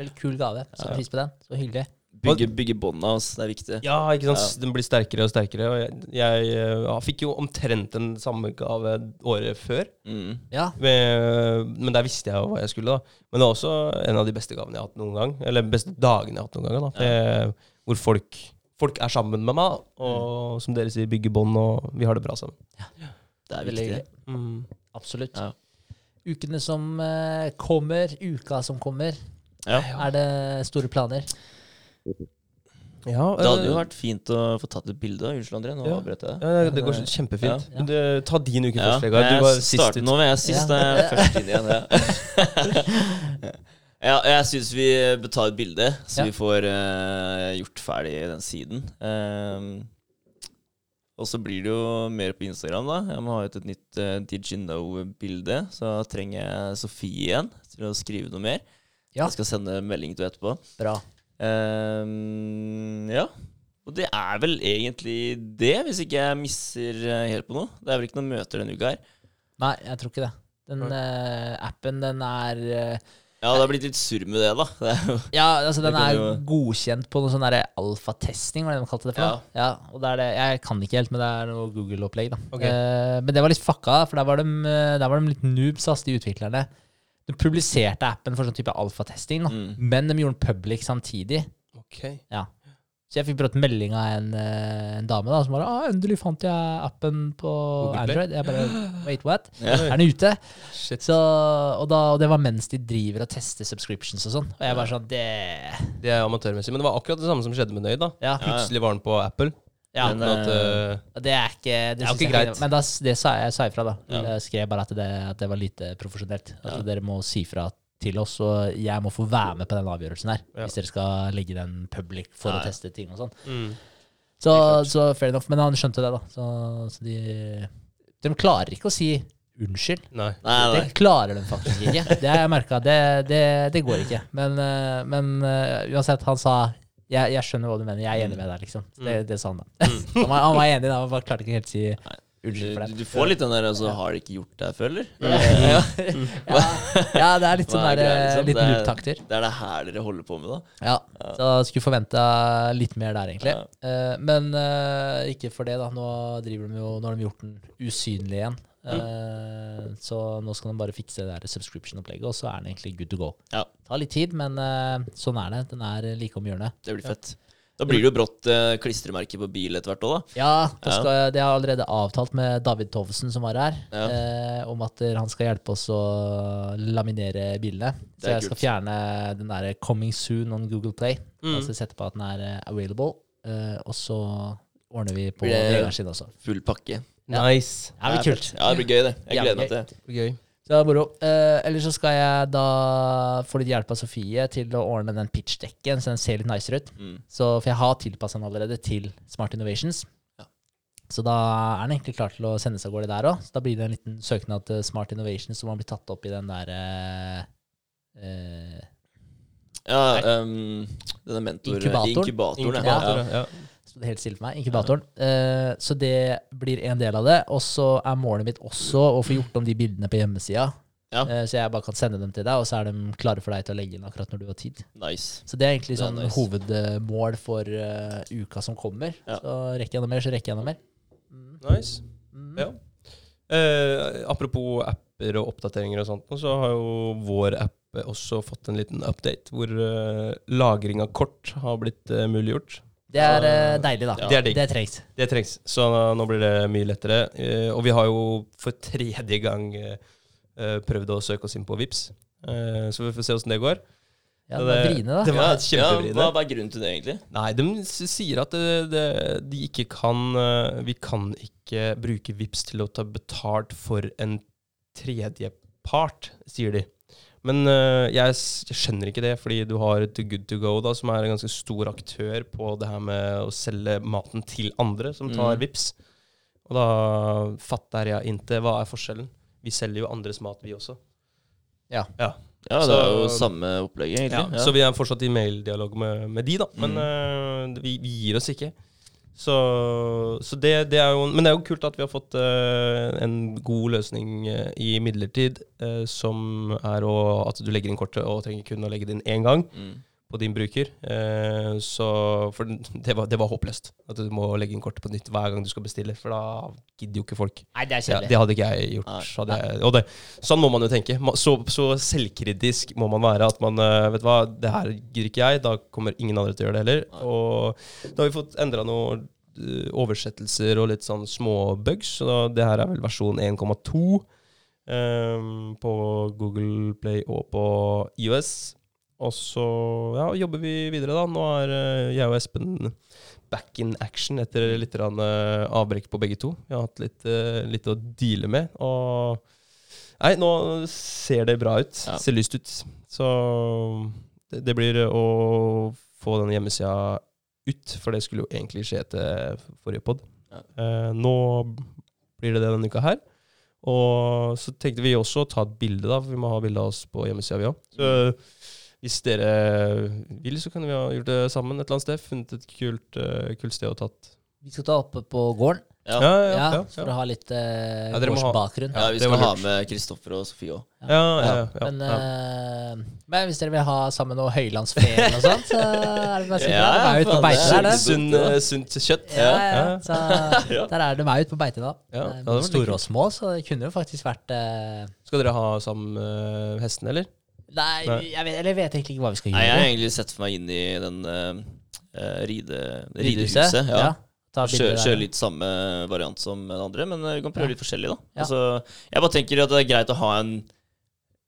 veldig kul gave. Så pris på den. Så hyggelig. Bygge, bygge bånda, altså. Det er viktig. Ja, ikke sant? Den blir sterkere og sterkere. Og jeg, jeg jeg fikk jo omtrent den samme gave året før. Mm. Ja. Med, men der visste jeg jo hva jeg skulle. da Men det var også en av de beste gavene jeg har hatt noen gang. Eller beste dagene jeg har hatt noen gang. Da. Det, hvor folk, folk er sammen med meg, og som dere sier, bygger bånd, og vi har det bra sammen. Ja. Det er Veldig viktig. hyggelig. Mm. Absolutt. Ja. Ukene som eh, kommer, uka som kommer, Ja. er det store planer? Ja, Det hadde eh, jo vært fint å få tatt et bilde. Unnskyld, André. Nå Ja. avbrøt jeg deg. ja, det, går kjempefint. Ja. Men det, ta din uke først, Vegard. Du var sist ut. nå, men jeg sist. Ja. Jeg er først inn igjen. Ja, ja jeg syns vi bør ta et bilde, så Ja. vi får uh, gjort ferdig den siden. Um, og så blir det jo mer på Instagram, da. Jeg må ha ut et nytt uh, Did you know-bilde. Så trenger jeg Sofie igjen til å skrive noe mer. Ja. Jeg skal sende melding til henne etterpå. Bra. Ehm, ja. Og det er vel egentlig det, hvis ikke jeg misser eh, helt på noe. Det er vel ikke noen møter denne uka her. Nei, jeg tror ikke det. Den uh, appen, den er uh, Ja, det har blitt litt surr med det, da. Det jo Ja, altså den er jo- godkjent på noe sånn derre alfatesting, hva er det de kalte det for? Ja. Ja, og det er det, Jeg kan ikke helt, men det er noe Google-opplegg, da. Okay. Uh, men det var litt fucka, for der var de, der var de litt noobs, ass, de utviklerne. De publiserte appen for sånn type alfatesting. Mm. men de gjorde den public samtidig. Ok. Så jeg fikk brått melding av en, eh, en dame da, som bare ah, 'Endelig fant jeg appen på Google Android.' Jeg bare Wait, what? Ja. Er den ute? Så, og, da, og det var mens de driver og tester subscriptions og sånn. Og jeg bare sånn Det Det er amatørmessig. Men det var akkurat det samme som skjedde med Nøyd. da Ja. Plutselig var den på Apple. Ja, Men at, uh, det er ikke Det, er jo synes ikke greit. Men da, det sa jeg, sa ifra, da. Ja. Jeg skrev bare at det, at det var lite profesjonelt. At Ja. dere må si fra til oss, og jeg må få være med på den avgjørelsen her. Ja. Hvis dere skal legge den public for Ja, å teste ting og sånn. mm. Så, så fair enough. Men han skjønte det, da. Så, så de De klarer ikke å si unnskyld. Nei. Nei, Det klarer de faktisk ikke. Det har jeg merka. Det, det, det går ikke. Men, eh, men eh, uansett, han sa jeg, jeg skjønner hva du mener. Jeg er enig med deg, liksom. Det, det sa han, da. Han, var, han var enig, da. Han bare klarte ikke helt å si unnskyld for Du, det. du får litt den der altså, Har de ikke gjort det før, eller? Ja. Ja, ja, det er litt sånn er der, liksom? litt er- loop-takter. Det er det her dere holder på med, da? Ja, så da skulle forventa litt mer der, egentlig. Eh, men eh, ikke for det, da. Nå driver de jo, nå har de gjort den usynlig igjen. Eh, så nå skal de bare fikse det der subscription-opplegget, og så er den egentlig good to go. Ja. Tar litt tid, men eh, sånn er det. Den er like om hjørnet. Det blir fett. Da blir det jo brått eh, klistremerke på bil etter hvert òg, da. Ja, da skal, ja. det har jeg allerede avtalt med David Tovsen, som var her, Ja. eh, om at han skal hjelpe oss å laminere bilene. Så jeg jeg skal fjerne den derre 'Coming Soon' on Google Play. Mm. Altså sette på at den er eh, available, eh, og så ordner vi på Vegard sin også. Full pakke. Ja. Nice. Det blir kult. Ja, det blir gøy, det. Jeg gleder meg til det. Det blir Gøy. Så det er moro. Eh, ellers så skal jeg da få litt hjelp av Sofie til å ordne den pitchdekken, så den ser litt nicere ut. Mm. Så, for jeg har tilpassa den allerede til Smart Innovations. Ja. Så da er den egentlig klar til å sendes av gårde der òg. Så da blir det en liten søknad til Smart Innovations som har blitt tatt opp i den der eh, eh, Ja, um, denne mentor... Inkubatoren. Inkubatoren. Inkubator, Ja. ja. Sto det helt stille for meg. Inkubatoren. Uh, så det blir en del av det. Og så er målet mitt også å få gjort om de bildene på hjemmesida. Ja. Uh, så jeg bare kan sende dem til deg, og så er de klare for deg til å legge inn akkurat når du har tid. Nice. Så det er egentlig sånn er nice. hovedmål for uh, uka som kommer. Ja. Så rekker jeg noe mer, så rekker jeg noe mer. Nice. Mm. Ja. Apropos apper og oppdateringer og sånt, så har jo vår app også fått en liten update hvor lagring av kort har blitt muliggjort. Det er eh, deilig, da. Ja. Det er. Det trengs. Det trengs. Så nå blir det mye lettere. Eh, og vi har jo for tredje gang eh, prøvd å søke oss inn på Vips Eh, så vi får se åssen det går. Ja, det det- vriene, da. det var Ja, kjempevriene. hva, er grunnen til det, egentlig? Nei, de sier at det, det, de ikke kan Vi kan ikke bruke Vips til å ta betalt for en tredjepart, sier de. Men uh, jeg, jeg skjønner ikke det, fordi du har Too Good To Go, da, som er en ganske stor aktør på det her med å selge maten til andre, som tar Mm. Vips. Og da fatter jeg ikke hva er forskjellen. Vi selger jo andres mat, vi også. Ja. Ja, det er jo samme opplegget, egentlig. Ja. Så vi er fortsatt i maildialog med, med de, da. Men Mm. uh, vi, vi gir oss ikke. Så, så det, det er jo Men det er jo kult at vi har fått uh, en god løsning uh, i midlertid, uh, som er å, at du legger inn kortet og trenger kun å legge det inn én gang Mm. På din bruker. Eh, så For det var, det var håpløst. At du må legge inn kortet på nytt hver gang du skal bestille, for da gidder jo ikke folk. Nei, det er Ja, det hadde ikke jeg gjort. Hadde jeg, og det, sånn må man jo tenke. Så, så selvkritisk må man være at man eh, Vet du hva, det her gidder ikke jeg. Da kommer ingen andre til å gjøre det heller. Og da har vi fått endra noen eh, oversettelser og litt sånn små bugs. Så da, det her er vel versjon 1,2 Um, på Google Play og på IOS. Og så ja, jobber vi videre, da. Nå er eh, jeg og Espen back in action etter litt eh, avbrekk på begge to. Vi har hatt litt, eh, litt å deale med. Og nei, nå ser det bra ut. Ja. Ser lyst ut. Så det, det blir å få den hjemmesida ut, for det skulle jo egentlig skje etter forrige pod. Ja. Eh, nå blir det det denne uka her. Og så tenkte vi også å ta et bilde, da, for vi må ha bilde av oss på hjemmesida, vi òg. Hvis dere vil, så kan vi ha gjort det sammen et eller annet sted. Funnet et kult, eh, kult sted og tatt Vi skal ta oppe på gården, Ja. Ja, ja, ja. ja, for å ha litt uh, Ja, gårdsbakgrunn. ja, vi skal ha med Kristoffer og Sofie òg. Ja, ja, ja, ja, Men, ja. eh, men hvis dere vil ha sammen noe høylandsferie og sånt, så er det bare å si det. Ja, De ut på beite det er der, det. Sunn, eh, sunt kjøtt. Ja, ja, Ja. Så der er de er ute på beite da. Ja, Eh, det store og små, så det kunne jo faktisk vært uh, Skal dere ha sammen uh, hestene, eller? Nei, jeg vet, eller jeg vet egentlig ikke hva vi skal gjøre. Nei, jeg har egentlig sett for meg inn i den eh, eh, ride, Ridehuset? ridehuset. Ja. Ta Kjøre, kjør litt samme variant som den andre, men eh, vi kan prøve Ja. litt forskjellig, da. Ja. Altså, jeg bare tenker at det er greit å ha en,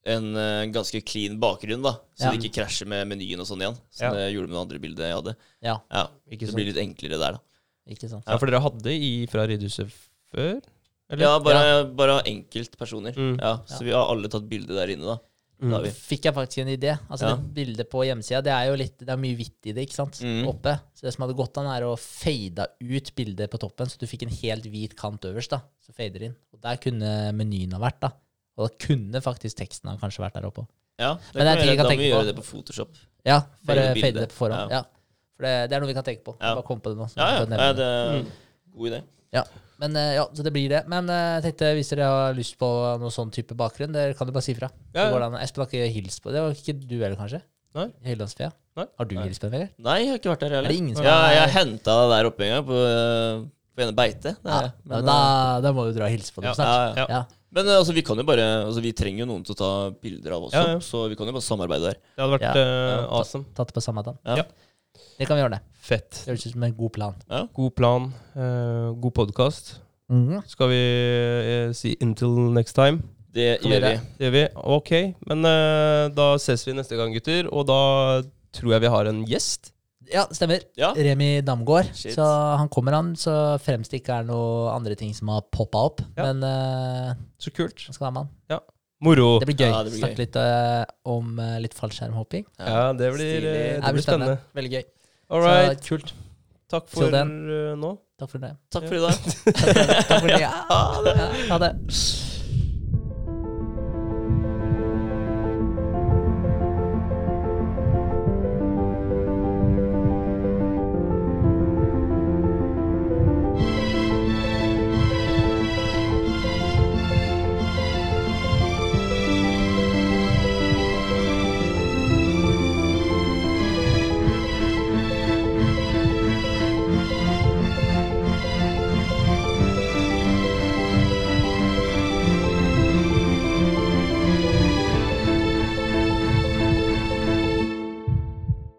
en ganske clean bakgrunn, da. Så Ja. det ikke krasjer med menyen og sånn igjen. Som Ja. det gjorde med det andre bildet jeg hadde. Ja, Ja, Ikke Det sant? blir litt enklere der, da. ikke sant. Ja, for dere hadde i fra Ridhuset før? Eller? Ja, bare, bare enkeltpersoner. Mm. Ja, så vi har alle tatt bilde der inne, da. Mm. Da. Fikk jeg faktisk en idé. Altså Ja. Det bildet på hjemmesida, det er jo litt Det er mye hvitt i det, ikke sant? Mm. Oppe. Så det som hadde gått an, er å fade ut bildet på toppen, så du fikk en helt hvit kant øverst, da. Så fader inn. Og der kunne menyen ha vært, da. Og da kunne faktisk teksten ha kanskje vært der oppe. Ja, det Men det er ting Da må vi gjøre det på Photoshop. Ja, bare Fade fade det på forhånd. Ja. Ja. For det, det er noe vi kan tenke på. Ja. Bare kom på det nå. Ja, ja, ja det. god idé. Men eh, ja, så det blir det. Men eh, jeg tenkte, hvis dere har lyst på noen sånn type bakgrunn, dere kan jo bare si fra. Ja, ja. Espen har ikke hilst på det. var ikke du heller, kanskje? Nei. Høylandsfea? Nei. Har du Nei. hilst på den, Vegard? Nei, jeg har ikke vært der Er det heller. ingen som Ja, er jeg henta det der oppe en gang, på, eh, på ene beite. Ja. Men, da, da må du dra og hilse på dem snart. ja, ja. Men altså, vi kan jo bare Altså, vi trenger jo noen til å ta bilder av oss, så vi kan jo bare samarbeide der. Det hadde vært eh, awesome. Tatt det på samme dag. Ja. Ja. Det kan vi gjøre det. Fett. Det høres ut som en god plan. God plan, uh, god podkast. Mhm. Skal vi uh, si 'until next time'? Det gjør vi. Det gjør vi. Ok. Men uh, da ses vi neste gang, gutter. Og da tror jeg vi har en gjest. Ja, stemmer. Ja. Remi Damgaard. Shit. Så han kommer, han, så fremst det ikke er noe andre ting som har poppa opp. Ja. Men uh, Så kult. han skal være med han. Moro. Det blir gøy. Ja, det blir Snakke litt uh, om uh, litt fallskjermhopping. Ja, det blir, eh, det blir spennende. Veldig gøy. All right. Så kult. Takk for nå. Takk for det. Takk for i dag. Takk for det. Ja. Ja, ha det.